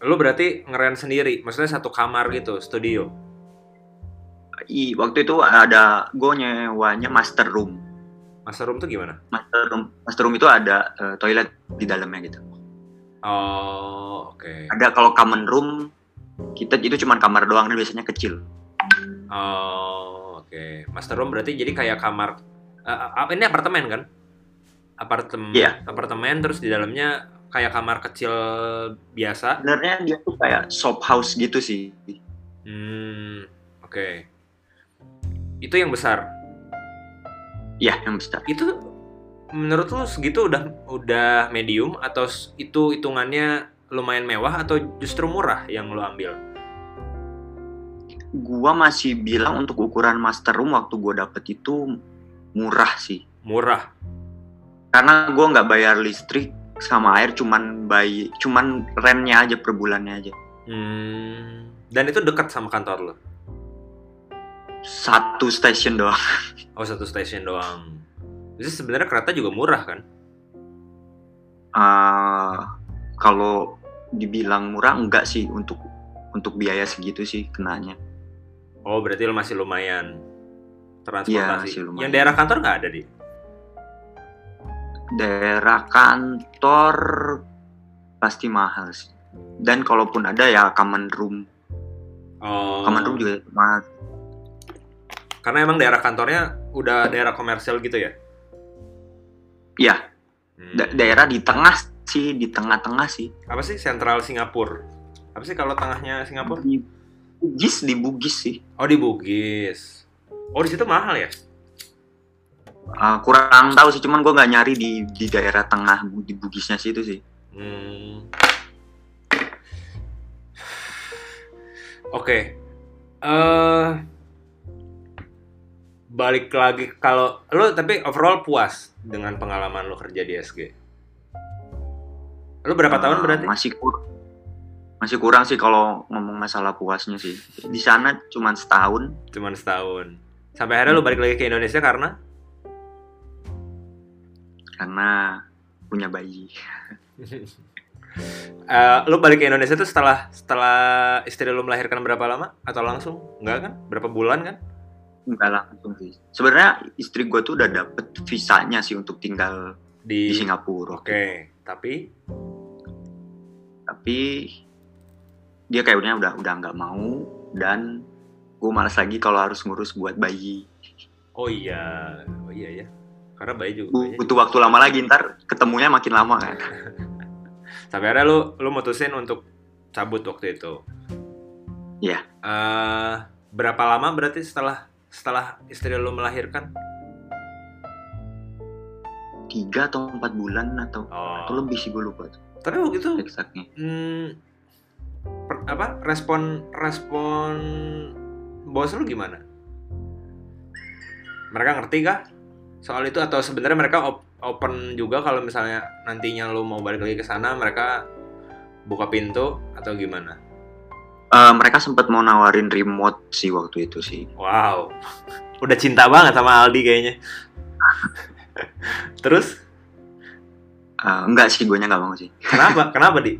Speaker 1: Lo berarti ngeren sendiri, maksudnya satu kamar gitu, studio.
Speaker 2: I, waktu itu ada gue nyewanya master room.
Speaker 1: Master room tuh gimana?
Speaker 2: Master room, master room itu ada eh, toilet di dalamnya gitu.
Speaker 1: Oh, oke.
Speaker 2: Ada kalau common room kita itu cuma kamar doang dan biasanya kecil.
Speaker 1: Oh, oke. Master room berarti jadi kayak kamar apa ini apartemen kan? Apartemen.
Speaker 2: Iya.
Speaker 1: Apartemen terus di dalamnya kayak kamar kecil biasa.
Speaker 2: Sebenarnya dia tuh kayak shop house gitu sih.
Speaker 1: Hmm, oke. Itu yang besar.
Speaker 2: Ya, yang besar.
Speaker 1: Itu menurut lu segitu udah udah medium atau itu hitungannya lumayan mewah atau justru murah yang lu ambil?
Speaker 2: Gua masih bilang untuk ukuran master room waktu gua dapet itu murah sih.
Speaker 1: Murah.
Speaker 2: Karena gua nggak bayar listrik sama air, cuman bay, cuman rentnya aja per bulannya aja.
Speaker 1: Hmm, dan itu dekat sama kantor lu.
Speaker 2: Satu stasiun doang.
Speaker 1: Oh, satu stasiun doang. Jadi sebenarnya kereta juga murah kan?
Speaker 2: Eh, kalau dibilang murah enggak sih untuk untuk biaya segitu sih kenanya.
Speaker 1: Oh, berarti lu masih lumayan transportasi.
Speaker 2: masih lumayan.
Speaker 1: Yang daerah kantor nggak ada di?
Speaker 2: Daerah kantor pasti mahal sih. Dan kalaupun ada ya common room.
Speaker 1: Oh.
Speaker 2: Common room juga mahal.
Speaker 1: Karena emang daerah kantornya udah daerah komersial gitu ya?
Speaker 2: Iya,
Speaker 1: Hmm.
Speaker 2: da- daerah di tengah sih, di tengah-tengah sih.
Speaker 1: Apa sih sentral Singapura? Apa sih kalau tengahnya Singapura?
Speaker 2: Di Bugis, di Bugis sih.
Speaker 1: Oh di Bugis. Oh di situ mahal ya?
Speaker 2: Uh, kurang tahu sih, cuman gue nggak nyari di di daerah tengah di Bugisnya situ sih.
Speaker 1: Hmm. Oke. Eh balik lagi kalau lo tapi overall puas dengan pengalaman lo kerja di SG. Lo berapa tahun
Speaker 2: Uh,
Speaker 1: berarti?
Speaker 2: Masih kur masih kurang sih kalau ngomong masalah puasnya sih di sana cuma setahun
Speaker 1: Cuman setahun. Sampai akhirnya lu balik lagi ke Indonesia karena
Speaker 2: karena punya bayi
Speaker 1: Eh, lu balik ke Indonesia tuh setelah setelah istri lu melahirkan berapa lama atau langsung? Enggak kan? Berapa bulan kan?
Speaker 2: Nggak langsung sih sebenarnya istri gue tuh udah dapet visanya sih untuk tinggal
Speaker 1: Di,
Speaker 2: di Singapura
Speaker 1: Oke, tapi
Speaker 2: tapi dia kayaknya udah udah nggak mau dan gue malas lagi kalau harus ngurus buat bayi
Speaker 1: oh iya, oh iya ya. Karena bayi juga
Speaker 2: butuh waktu lama lagi ntar ketemunya makin lama kan
Speaker 1: Sampai akhirnya lu lu mutusin untuk cabut waktu itu.
Speaker 2: Iya.
Speaker 1: Eh, berapa lama berarti setelah setelah istri lu melahirkan?
Speaker 2: tiga atau empat bulan atau atau
Speaker 1: Oh.
Speaker 2: lebih sih gue lupa tuh
Speaker 1: Tapi waktu itu
Speaker 2: exactnya
Speaker 1: hmm, per- apa respon respon bos lu gimana? Mereka ngerti kah soal itu atau sebenarnya mereka op- open juga kalau misalnya nantinya lu mau balik lagi ke sana mereka buka pintu atau gimana?
Speaker 2: Eh, mereka sempat mau nawarin remote sih waktu itu sih
Speaker 1: Wow, udah cinta banget sama Aldi kayaknya. Terus
Speaker 2: Eh, enggak sih gue nggak mau sih
Speaker 1: kenapa? kenapa di?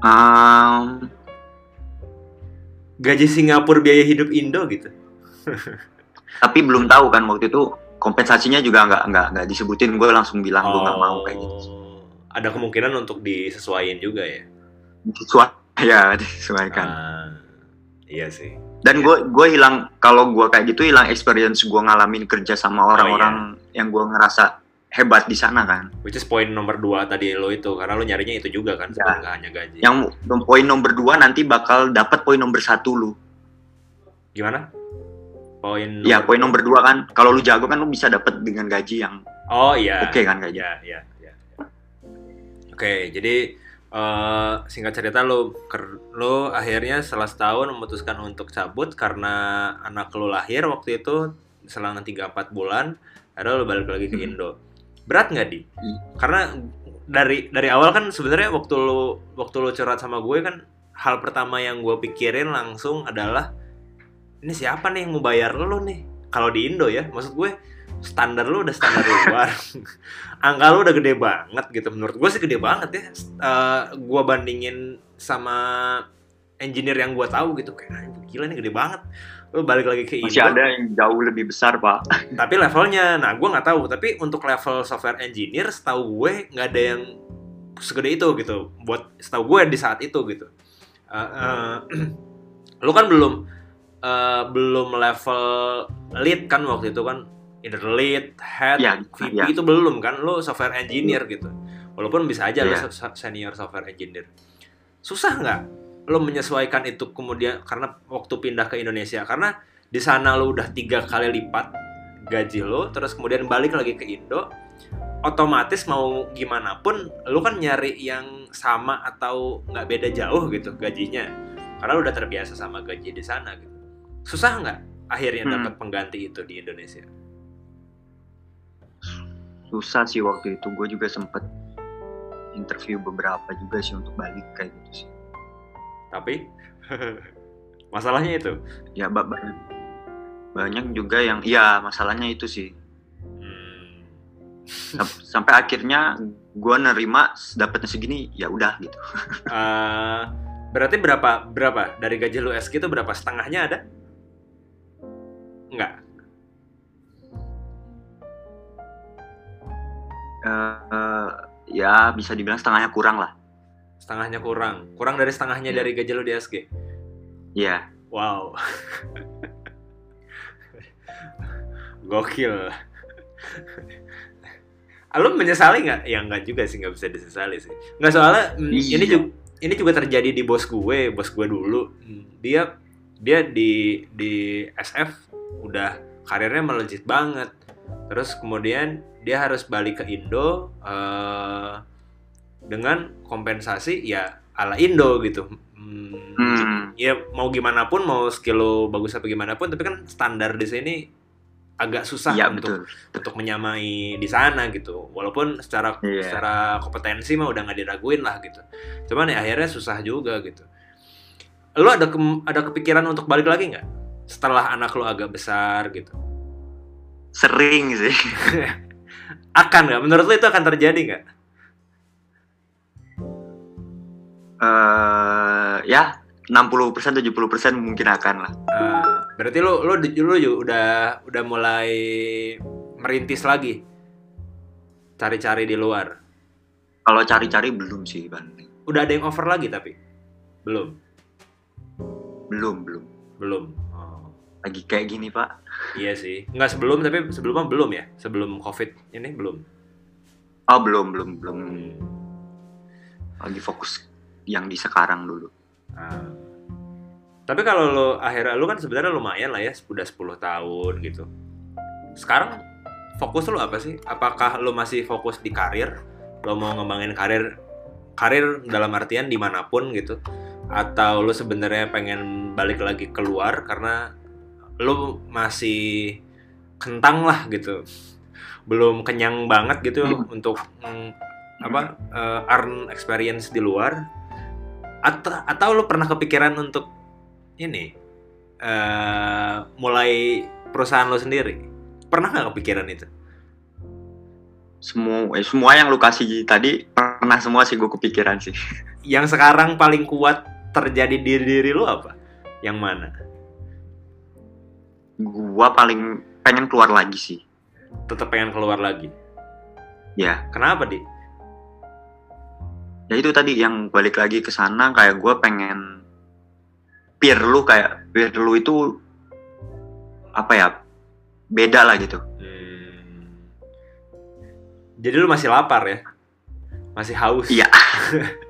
Speaker 2: Em,
Speaker 1: Gaji Singapura biaya hidup Indo gitu?
Speaker 2: tapi belum tahu kan waktu itu kompensasinya juga nggak nggak nggak disebutin gue langsung bilang gue nggak mau kayak gitu
Speaker 1: Oh, Ada kemungkinan untuk disesuaikan juga ya?
Speaker 2: Sesuai, ya disesuaikan
Speaker 1: Ah, iya sih.
Speaker 2: dan gue gue hilang kalau gue kayak gitu hilang experience gue ngalamin kerja sama
Speaker 1: Oh,
Speaker 2: orang-orang yang gue ngerasa hebat di sana kan
Speaker 1: Which is poin nomor dua tadi lo itu, karena lo nyarinya itu juga kan,
Speaker 2: Ya.
Speaker 1: sebenarnya nggak hanya gaji.
Speaker 2: yang poin nomor dua nanti bakal dapat poin nomber satu lu
Speaker 1: Gimana? Poin
Speaker 2: ya poin nomor dua kan kalau lu jago kan lu bisa dapat dengan gaji yang
Speaker 1: Oh iya.
Speaker 2: oke kan gaji
Speaker 1: Ya, ya, ya. Oke, jadi eh, singkat cerita lo lo akhirnya setelah setahun memutuskan untuk cabut karena anak lo lahir waktu itu selang 3-4 bulan, akhirnya lo balik lagi ke
Speaker 2: Hmm.
Speaker 1: Indo. Berat nggak di?
Speaker 2: Hmm.
Speaker 1: Karena dari dari awal kan sebenarnya waktu lo waktu lo curhat sama gue kan hal pertama yang gue pikirin langsung adalah ini siapa nih yang mau bayar lo nih? Kalau di Indo ya, maksud gue standar lu udah standar luar. Angka lu udah gede banget gitu. Menurut gue sih gede banget ya. Eh, gua bandingin sama engineer yang gua tahu gitu. Kayak "Ah, gila nih gede banget. Lu balik lagi ke
Speaker 2: masih
Speaker 1: Indo.
Speaker 2: ada yang jauh lebih besar pak.
Speaker 1: Tapi levelnya. Nah gua nggak tahu. Tapi untuk level software engineer setahu gue nggak ada yang segede itu gitu. Buat setahu gue di saat itu gitu. Eh, eh, lu kan belum eh, belum level lead kan waktu itu kan either lead, head,
Speaker 2: Iya,
Speaker 1: VP
Speaker 2: iya.
Speaker 1: itu belum kan? Lu software engineer gitu. Walaupun bisa aja lu
Speaker 2: Iya.
Speaker 1: se- senior software engineer. Susah nggak lu menyesuaikan itu kemudian karena waktu pindah ke Indonesia? Karena di sana lu udah tiga kali lipat gaji lu terus kemudian balik lagi ke Indo otomatis mau gimana pun lu kan nyari yang sama atau nggak beda jauh gitu gajinya. Karena lu udah terbiasa sama gaji di sana gitu. Susah nggak akhirnya
Speaker 2: Hmm.
Speaker 1: dapat pengganti itu di Indonesia
Speaker 2: susah sih waktu itu. Gue juga sempet interview beberapa juga sih untuk balik kayak gitu sih.
Speaker 1: Tapi masalahnya itu?
Speaker 2: Ya ba- ba- banyak juga yang iya masalahnya itu sih.
Speaker 1: Hmm,
Speaker 2: Sam- sampai akhirnya gue nerima dapetnya segini ya udah gitu.
Speaker 1: Eh, berarti berapa berapa? Dari gaji lu SK itu berapa setengahnya ada? Nggak
Speaker 2: Eh, ya bisa dibilang setengahnya kurang lah.
Speaker 1: Setengahnya kurang. Kurang dari setengahnya
Speaker 2: Iya.
Speaker 1: dari gaji lu di SG
Speaker 2: ya
Speaker 1: wow. Gokil. Lu menyesali nggak? Ya nggak juga sih nggak bisa disesali sih. Nggak soalnya mm,
Speaker 2: Iya.
Speaker 1: ini juga ini juga terjadi di bos gue bos gue dulu. Mm, dia dia di di SF udah karirnya melejit banget. Terus kemudian dia harus balik ke Indo eh, dengan kompensasi ya ala Indo gitu. Hmm,
Speaker 2: hmm,
Speaker 1: ya mau gimana pun mau skill lo bagus apa gimana pun tapi kan standar di sini agak susah
Speaker 2: Iya
Speaker 1: untuk
Speaker 2: betul.
Speaker 1: untuk menyamai di sana gitu. Walaupun secara
Speaker 2: Iya.
Speaker 1: secara kompetensi mah udah nggak diraguin lah gitu. Cuman ya akhirnya susah juga gitu. Lu ada kem- ada kepikiran untuk balik lagi nggak? Setelah anak lu agak besar gitu.
Speaker 2: Sering sih.
Speaker 1: akan nggak menurut lu itu akan terjadi nggak
Speaker 2: eh ya 60% 70% mungkin akan lah.
Speaker 1: Eh, berarti lu lu lu ju- udah udah mulai merintis lagi cari-cari di luar
Speaker 2: Kalau cari-cari belum sih, Ban.
Speaker 1: udah ada yang offer lagi tapi belum
Speaker 2: Belum, belum.
Speaker 1: belum.
Speaker 2: Lagi kayak gini, Pak.
Speaker 1: Iya sih, nggak sebelum tapi sebelumnya belum ya, sebelum covid ini belum.
Speaker 2: Oh, belum, belum, belum.
Speaker 1: Hmm.
Speaker 2: Lagi fokus yang di sekarang dulu.
Speaker 1: Ah. Tapi kalau lo akhirnya lo kan sebenarnya lumayan lah ya, udah 10 tahun gitu. Sekarang fokus lo apa sih? Apakah lo masih fokus di karir? Lo mau ngembangin karir karir dalam artian di mana pun gitu? Atau lo sebenarnya pengen balik lagi keluar karena lo masih kentang lah gitu, belum kenyang banget gitu
Speaker 2: Hmm.
Speaker 1: untuk mm, apa eh, earn experience di luar? Atau atau lo pernah kepikiran untuk ini eh mulai perusahaan lo sendiri? Pernah nggak kepikiran itu?
Speaker 2: Semua eh, semua yang lu kasih tadi pernah semua sih gue kepikiran sih.
Speaker 1: Yang sekarang paling kuat terjadi di diri lo apa? Yang mana?
Speaker 2: Gua paling pengen keluar lagi sih.
Speaker 1: Tetap pengen keluar lagi.
Speaker 2: Ya,
Speaker 1: Kenapa di?
Speaker 2: ya itu tadi yang balik lagi ke sana kayak gue pengen peer lu kayak peer lu itu apa ya beda lah gitu
Speaker 1: Hmm. Jadi lu masih lapar ya? Masih haus?
Speaker 2: Iya.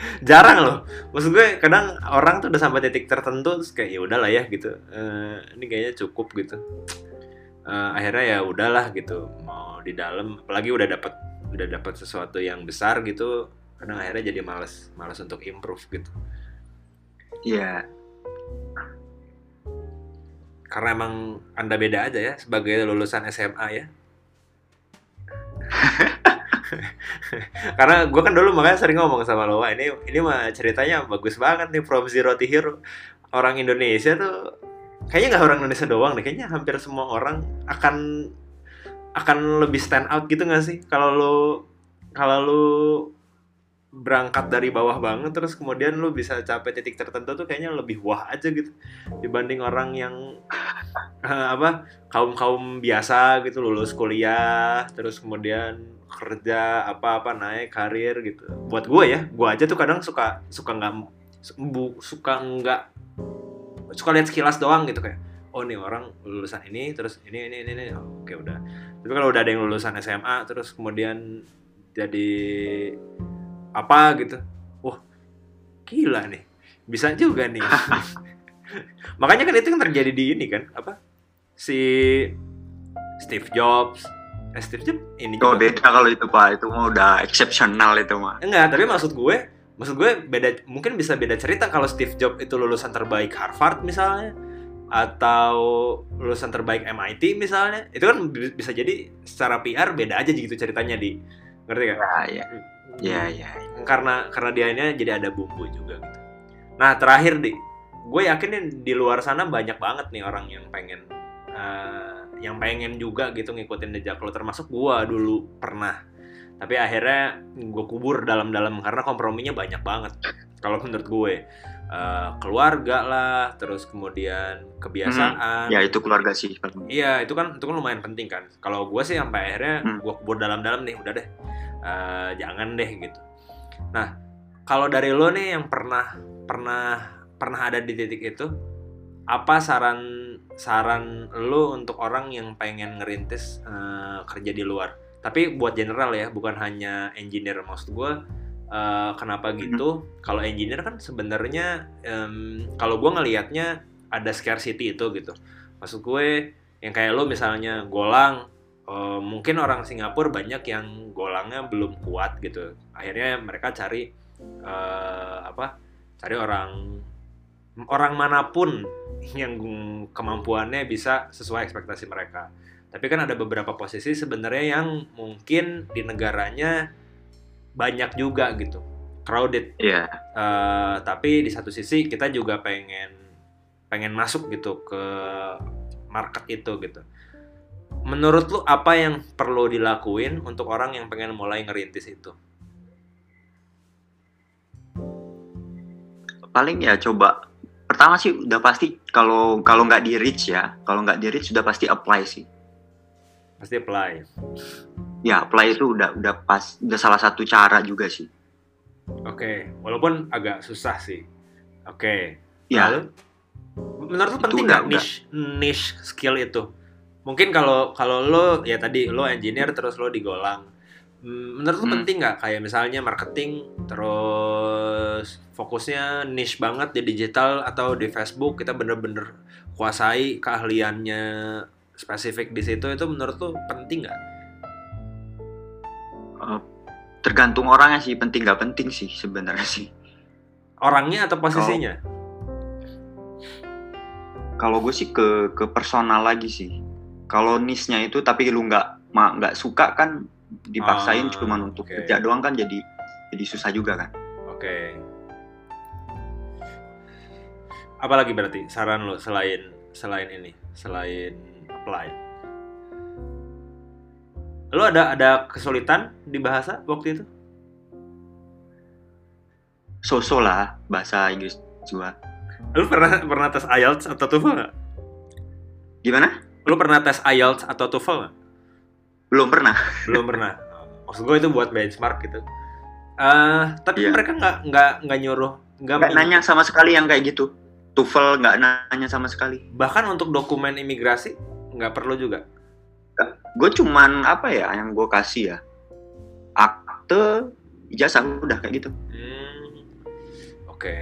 Speaker 1: Jarang loh. Maksud gue kadang orang tuh udah sampai titik tertentu terus kayak ya udahlah ya gitu. Eh, ini kayaknya cukup gitu. Eh, akhirnya ya udahlah gitu. Mau di dalam apalagi udah dapat udah dapat sesuatu yang besar gitu. Kadang akhirnya jadi males, males untuk improve gitu.
Speaker 2: Iya
Speaker 1: Karena emang Anda beda aja ya sebagai lulusan SMA ya. Karena gue kan dulu makanya sering ngomong sama lo, "Wah, ini ini mah ceritanya bagus banget nih from zero to hero. Orang Indonesia tuh kayaknya nggak orang Indonesia doang deh, kayaknya hampir semua orang akan akan lebih stand out gitu nggak sih kalau lo kalau lu berangkat dari bawah banget terus kemudian lu bisa capai titik tertentu tuh kayaknya lebih wah aja gitu dibanding orang yang eh, apa kaum kaum biasa gitu lulus kuliah terus kemudian kerja apa apa naik karir gitu. Buat gue ya gue aja tuh kadang suka suka nggak suka nggak suka lihat sekilas doang gitu kayak oh nih orang lulusan ini terus ini ini ini, ini. Oh, oke udah. Tapi kalau udah ada yang lulusan SMA terus kemudian jadi apa gitu wah gila nih bisa juga nih. Makanya kan itu yang terjadi di ini kan apa si Steve Jobs eh, Steve Jobs ini
Speaker 2: oh
Speaker 1: juga.
Speaker 2: beda kalau itu pak. Itu mah udah eksepsional itu mah
Speaker 1: enggak tapi maksud gue maksud gue beda mungkin bisa beda cerita kalau Steve Jobs itu lulusan terbaik Harvard misalnya. Atau lulusan terbaik MIT misalnya. Itu kan bi- bisa jadi secara PR beda aja gitu ceritanya di. Ngerti gak?
Speaker 2: ya ya. Ya ya.
Speaker 1: Karena karena dia ini jadi ada bumbu juga gitu. Nah terakhir di, gue yakin nih di luar sana banyak banget nih orang yang pengen eh, yang pengen juga gitu ngikutin jejak lo termasuk gue dulu pernah. Tapi akhirnya gue kubur dalam-dalam karena komprominya banyak banget. Kalau menurut gue Eh, keluarga lah, terus kemudian kebiasaan.
Speaker 2: ya itu keluarga sih.
Speaker 1: Iya, itu kan itu kan lumayan penting kan. Kalau gue sih sampai akhirnya
Speaker 2: Hmm.
Speaker 1: gue kubur dalam-dalam nih, udah deh, Eh, jangan deh gitu. Nah, kalau dari lo nih yang pernah pernah pernah ada di titik itu, apa saran saran lo untuk orang yang pengen ngerintis eh, kerja di luar? Tapi buat general ya, bukan hanya engineer maksud gue. eh, kenapa gitu? Kalau engineer kan sebenarnya em, kalau gue ngelihatnya ada scarcity itu gitu. Maksud gue yang kayak lo misalnya golang eh, mungkin orang Singapura banyak yang golangnya belum kuat gitu akhirnya mereka cari eh, apa cari orang orang mana pun yang kemampuannya bisa sesuai ekspektasi mereka. Tapi kan ada beberapa posisi sebenarnya yang mungkin di negaranya banyak juga gitu, crowded.
Speaker 2: Iya.
Speaker 1: Eh, tapi di satu sisi kita juga pengen pengen masuk gitu ke market itu gitu. Menurut lu apa yang perlu dilakuin untuk orang yang pengen mulai ngerintis itu?
Speaker 2: Paling ya coba pertama sih udah pasti kalau kalau nggak di reach ya, kalau nggak di reach sudah pasti apply sih.
Speaker 1: Pasti apply.
Speaker 2: Ya apply itu udah udah pas udah salah satu cara juga sih.
Speaker 1: Oke, walaupun agak susah sih. Oke.
Speaker 2: Ya
Speaker 1: Lalu, menurut
Speaker 2: Itu
Speaker 1: penting
Speaker 2: udah-
Speaker 1: nggak niche niche skill itu? Mungkin kalau kalau lo ya tadi lo engineer terus lo digolang. Hmm, Menurut lu
Speaker 2: Hmm.
Speaker 1: penting nggak kayak misalnya marketing terus fokusnya niche banget di digital atau di Facebook kita bener-bener kuasai keahliannya spesifik di situ itu menurut lu penting nggak?
Speaker 2: eh, tergantung orangnya sih penting nggak penting sih sebenarnya sih.
Speaker 1: Orangnya atau posisinya?
Speaker 2: Kalau gue sih ke ke personal lagi sih. Kalau niche-nya itu tapi lu nggak nggak suka kan dipaksain
Speaker 1: Ah,
Speaker 2: cuma untuk
Speaker 1: oke.
Speaker 2: kerja doang kan jadi jadi susah juga kan.
Speaker 1: Oke. Apalagi berarti saran lo selain selain ini, selain apply? Lo ada ada kesulitan di bahasa waktu itu?
Speaker 2: So-so lah bahasa Inggris gua.
Speaker 1: Lo pernah pernah tes IELTS atau TOEFL?
Speaker 2: Gimana?
Speaker 1: Lo pernah tes IELTS atau TOEFL nggak?
Speaker 2: Belum pernah.
Speaker 1: Belum pernah. Maksud gue itu buat benchmark gitu. Eh, tapi
Speaker 2: Iya.
Speaker 1: mereka nggak nggak nggak nyuruh nggak
Speaker 2: nanya sama sekali yang kayak gitu. TOEFL nggak nanya sama sekali.
Speaker 1: bahkan untuk dokumen imigrasi nggak perlu juga.
Speaker 2: Gue cuman apa ya yang gue kasih ya akte ijazah udah kayak gitu.
Speaker 1: Hmm, oke.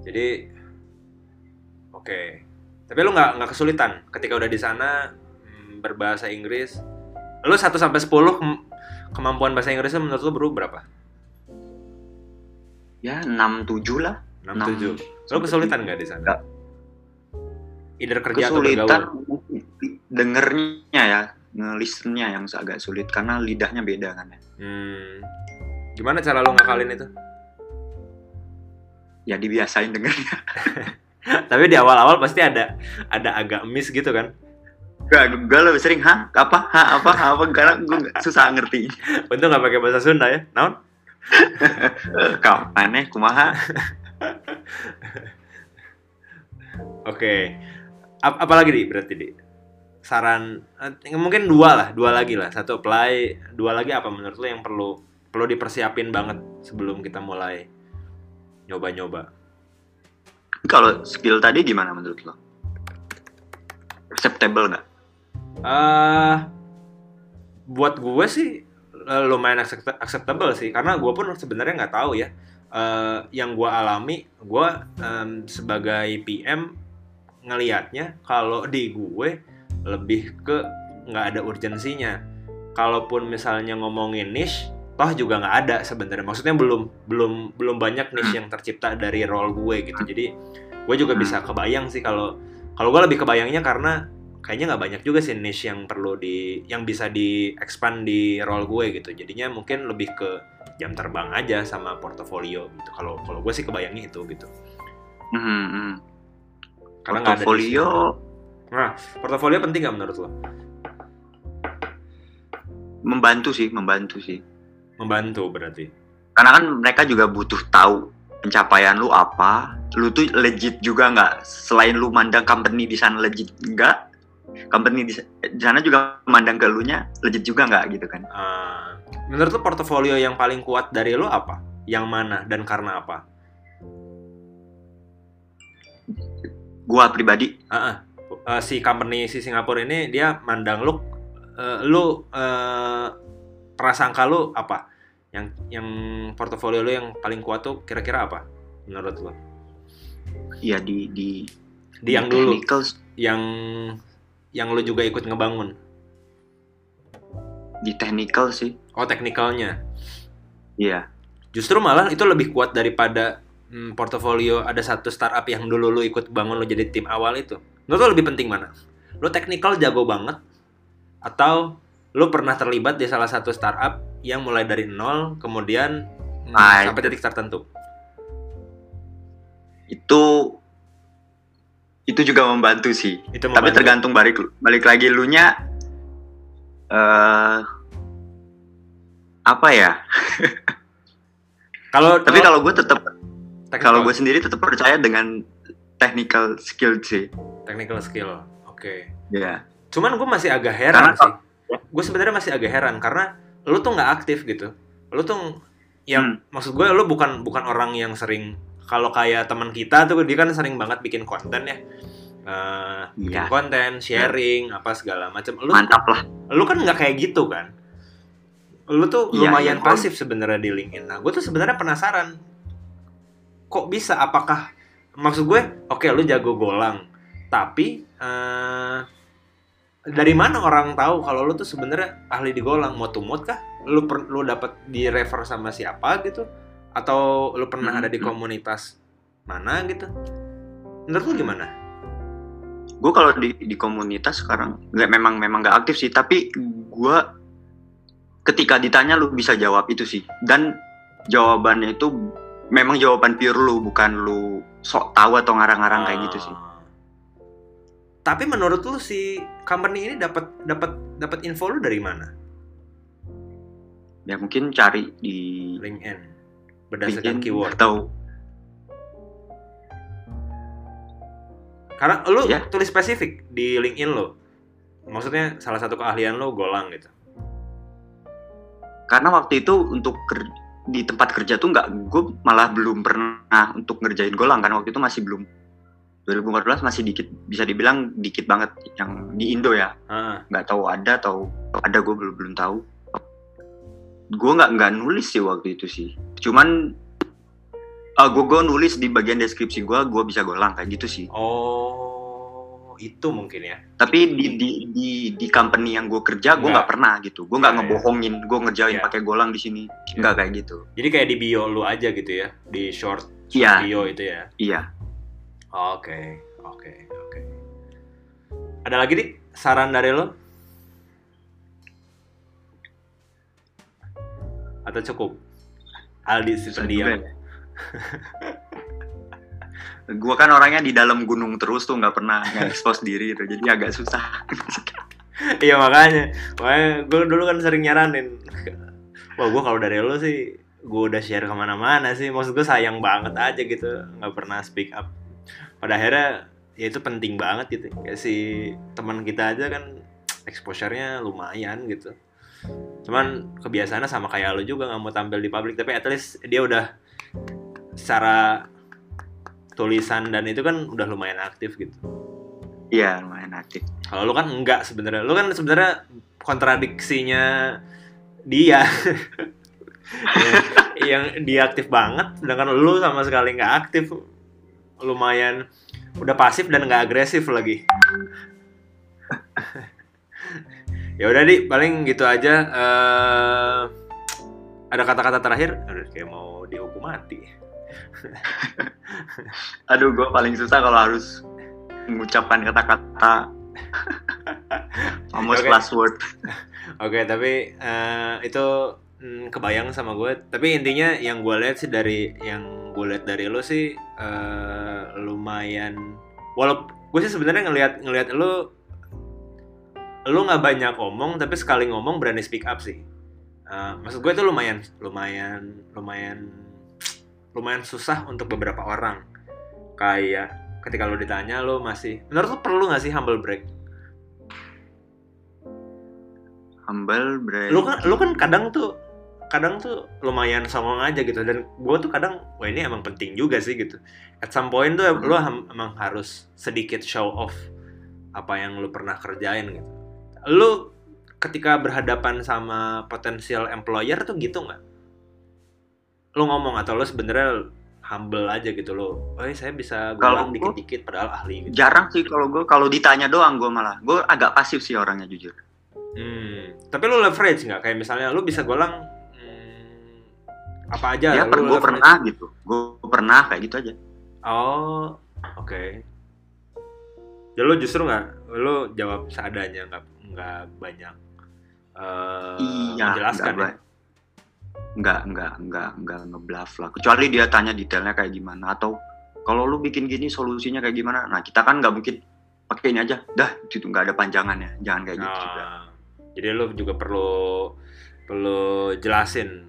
Speaker 1: Jadi, oke. Tapi lu nggak nggak kesulitan ketika udah di sana berbahasa Inggris. Lu 1 sampai 10 kem- kemampuan bahasa Inggrisnya menurut lu bro berapa?
Speaker 2: Ya 6-7 lah.
Speaker 1: 6
Speaker 2: Enam
Speaker 1: 7. Lu kesulitan nggak di sana?
Speaker 2: Nggak.
Speaker 1: Either kerja atau
Speaker 2: Kesulitan
Speaker 1: bergaul.
Speaker 2: dengernya ya, nge-listennya yang agak sulit karena lidahnya beda kan ya.
Speaker 1: Hmm. Gimana cara lu ngakalin itu?
Speaker 2: Ya dibiasain dengernya.
Speaker 1: Tapi di awal-awal pasti ada ada agak miss gitu kan.
Speaker 2: Gak, gue lebih sering, hah? Apa? Hah? Apa? Apa? Karena gue nggak- susah ngerti.
Speaker 1: Untung nggak pakai bahasa Sunda ya. Naon?
Speaker 2: Eh, Kapan ya? Kumaha?
Speaker 1: Oke. Ap- apalagi di berarti di saran eh, mungkin dua lah, dua lagi lah. Satu apply, dua lagi apa menurut lo yang perlu perlu dipersiapin banget sebelum kita mulai nyoba-nyoba.
Speaker 2: Kalau skill tadi gimana menurut lo? Acceptable nggak?
Speaker 1: Eh buat gue sih eh, lumayan accept- acceptable sih. Karena gue pun sebenarnya nggak tahu ya. Eh, yang gue alami gue em, sebagai PM ngelihatnya kalau di gue lebih ke nggak ada urgensinya. Kalaupun misalnya ngomongin niche toh juga nggak ada sebenarnya. Maksudnya belum belum belum banyak niche yang tercipta dari role gue gitu. Jadi gue juga bisa kebayang sih kalau kalau gue lebih kebayangnya karena kayaknya nggak banyak juga sih niche yang perlu di yang bisa di expand di role gue gitu jadinya mungkin lebih ke jam terbang aja sama portofolio gitu kalau kalau gue sih kebayangnya itu gitu
Speaker 2: Hmm, hmm.
Speaker 1: karena nggak ada
Speaker 2: Portofolio
Speaker 1: niche. nah portofolio penting nggak menurut lo
Speaker 2: membantu sih, membantu sih.
Speaker 1: membantu berarti
Speaker 2: Karena kan mereka juga butuh tahu pencapaian lu apa. Lu tuh legit juga nggak? Selain lu mandang company di sana legit nggak? Company di di sana juga mandang ke lu nya legit juga nggak gitu kan?
Speaker 1: Ah, menurut lo portofolio yang paling kuat dari lo apa? Yang mana dan karena apa?
Speaker 2: Gua pribadi.
Speaker 1: Ah, ah. Eh, si company si Singapura ini dia mandang lu eh, lu eh, prasangka lu apa? Yang yang portofolio lu yang paling kuat tuh kira-kira apa? Menurut lo
Speaker 2: ya di di
Speaker 1: di yang dulu. yang yang lu juga ikut ngebangun?
Speaker 2: Di technical sih.
Speaker 1: oh teknikalnya
Speaker 2: Iya.
Speaker 1: justru malah itu lebih kuat daripada hmm, portofolio ada satu startup yang dulu lu ikut bangun lu jadi tim awal itu. Menurut lu lebih penting mana? Lu technical jago banget atau lu pernah terlibat di salah satu startup yang mulai dari nol kemudian hmm,
Speaker 2: Ah,
Speaker 1: sampai titik tertentu?
Speaker 2: Itu itu juga membantu sih.
Speaker 1: Itu
Speaker 2: tapi
Speaker 1: membantu.
Speaker 2: tergantung balik balik lagi lu nya eh apa ya?
Speaker 1: Kalau
Speaker 2: tapi kalau gue tetap kalau gue sendiri tetap percaya dengan technical skill sih.
Speaker 1: Technical skill oke.
Speaker 2: Ya
Speaker 1: cuman gue masih agak heran
Speaker 2: Karena
Speaker 1: sih. gue sebenarnya masih agak heran karena lu tuh nggak aktif gitu. Lu tuh yang
Speaker 2: Hmm.
Speaker 1: maksud gue lu bukan bukan orang yang sering kalau kayak teman kita tuh dia kan sering banget bikin konten ya. Eh, bikin
Speaker 2: Iya.
Speaker 1: konten sharing apa segala macam lu
Speaker 2: mantap lah.
Speaker 1: lu kan nggak kayak gitu kan? Lu tuh
Speaker 2: Iya,
Speaker 1: lumayan
Speaker 2: iya,
Speaker 1: pasif sebenarnya di LinkedIn. Nah gue tuh sebenarnya penasaran. Kok bisa? Apakah maksud gue oke lu jago golang tapi eh dari mana orang tahu kalau lu tuh sebenarnya ahli di golang mau tumut kah? Lu per, lu dapat di refer sama siapa gitu atau lu pernah
Speaker 2: Hmm,
Speaker 1: ada di komunitas mana gitu? Menurut lu gimana?
Speaker 2: Gue kalau di di komunitas sekarang nggak memang memang nggak aktif sih. Tapi gue ketika ditanya lu bisa jawab itu sih. Dan jawabannya itu memang jawaban pure lu bukan lu sok tahu atau ngarang-ngarang kayak gitu sih.
Speaker 1: Ah. Tapi menurut lu si company ini dapat dapat dapat info lu dari mana?
Speaker 2: ya mungkin cari di
Speaker 1: LinkedIn berdasarkan
Speaker 2: LinkedIn
Speaker 1: keyword.
Speaker 2: atau
Speaker 1: Karena lu
Speaker 2: Ya.
Speaker 1: tulis spesifik di LinkedIn lo. Maksudnya salah satu keahlian lo golang gitu.
Speaker 2: karena waktu itu untuk di tempat kerja tuh nggak gue malah belum pernah untuk ngerjain golang kan waktu itu masih belum 2014 masih dikit bisa dibilang dikit banget yang di Indo ya nggak tahu ada atau ada gue belum belum tahu gue nggak nggak nulis sih waktu itu sih cuman ah gue gue nulis di bagian deskripsi gue gue bisa golang kayak gitu sih
Speaker 1: oh, itu mungkin ya.
Speaker 2: tapi di di di, di company yang gue kerja gue
Speaker 1: Nggak.
Speaker 2: pernah gitu gue nggak
Speaker 1: iya.
Speaker 2: ngebohongin gue ngerjain
Speaker 1: Iya.
Speaker 2: pakai golang di sini nggak kayak gitu
Speaker 1: Jadi kayak di bio lu aja gitu ya, di short, short
Speaker 2: Iya.
Speaker 1: bio itu ya.
Speaker 2: iya
Speaker 1: Oke, oke, oke. Ada lagi nih saran dari lo? Atau cukup? Aldi si pendiam.
Speaker 2: gue kan orangnya di dalam gunung terus tuh nggak pernah nge-expose diri gitu jadi agak susah
Speaker 1: Iya makanya, makanya gue dulu kan sering nyaranin. Wah gue kalau dari lo sih, gue udah share ke mana-mana sih. Maksud gue sayang banget aja gitu, nggak pernah speak up. Pada akhirnya ya itu penting banget gitu. Kayak si teman kita aja kan exposure-nya lumayan gitu. Cuman kebiasaannya sama kayak lo juga nggak mau tampil di publik, tapi at least dia udah secara tulisan dan itu kan udah lumayan aktif gitu.
Speaker 2: iya lumayan aktif
Speaker 1: Kalau lu kan enggak sebenarnya. Lu kan sebenarnya kontradiksinya dia. yang, yang dia aktif banget, sedangkan lu sama sekali nggak aktif. Lumayan udah pasif dan nggak agresif lagi. ya udah di paling gitu aja. Eh, ada kata-kata terakhir? Aduh, kayak mau dihukum mati.
Speaker 2: aduh gue paling susah kalau harus mengucapkan kata-kata almost
Speaker 1: Oke.
Speaker 2: last word
Speaker 1: Oke, tapi eh, itu mm, kebayang sama gue. Tapi intinya yang gue lihat sih dari yang gue lihat dari lo sih eh, lumayan. Walaupun gue sih sebenarnya ngelihat ngelihat lo lo nggak banyak ngomong, tapi sekali ngomong berani speak up sih. Eh, maksud gue itu lumayan, lumayan, lumayan, lumayan susah untuk beberapa orang. Kayak ketika lo ditanya lo masih, menurut lo perlu nggak sih humble break?
Speaker 2: humble brand
Speaker 1: lu kan lu kan kadang tuh kadang tuh lumayan songong aja gitu dan gue tuh kadang wah ini emang penting juga sih gitu at some point tuh lu ham- emang harus sedikit show off apa yang lu pernah kerjain gitu lu ketika berhadapan sama potensial employer tuh gitu nggak? Lu ngomong atau lu sebenarnya humble aja gitu lo oh saya bisa golang dikit-dikit padahal ahli gitu.
Speaker 2: jarang sih kalau gue kalau ditanya doang gue malah. Gue agak pasif sih orangnya jujur.
Speaker 1: Hmm, tapi lu leverage nggak? Kayak misalnya lu bisa golang, hmm, Apa aja?
Speaker 2: ya per gue pernah gitu. Gue pernah kayak gitu aja.
Speaker 1: Oh, oke. Ya lu justru nggak, lu jawab seadanya nggak nggak banyak eh
Speaker 2: iya
Speaker 1: menjelaskan
Speaker 2: nggak,
Speaker 1: ya.
Speaker 2: ba- nggak nggak nggak nggak ngebluff lah kecuali dia tanya detailnya kayak gimana atau kalau lu bikin gini solusinya kayak gimana nah kita kan nggak mungkin pakai ini aja dah itu nggak ada panjangannya jangan kayak gitu juga
Speaker 1: Ah, jadi lu juga perlu perlu jelasin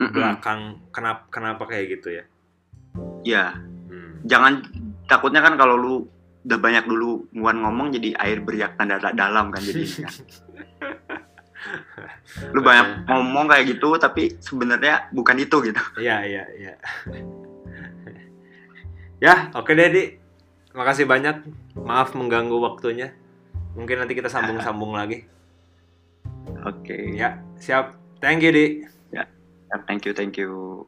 Speaker 2: Mm-mm.
Speaker 1: belakang kenapa kenapa kayak gitu ya.
Speaker 2: Iya,
Speaker 1: Hmm.
Speaker 2: jangan takutnya kan kalau lu udah banyak dulu nguan ngomong jadi air beriak tanda dalam kan jadi kan. lu banyak ngomong kayak gitu tapi sebenarnya bukan itu gitu
Speaker 1: Iya iya iya. ya oke deh Di. Makasih banyak. Maaf mengganggu waktunya. Mungkin nanti kita sambung-sambung lagi.
Speaker 2: oke
Speaker 1: Ya siap. Thank you Di.
Speaker 2: thank you thank you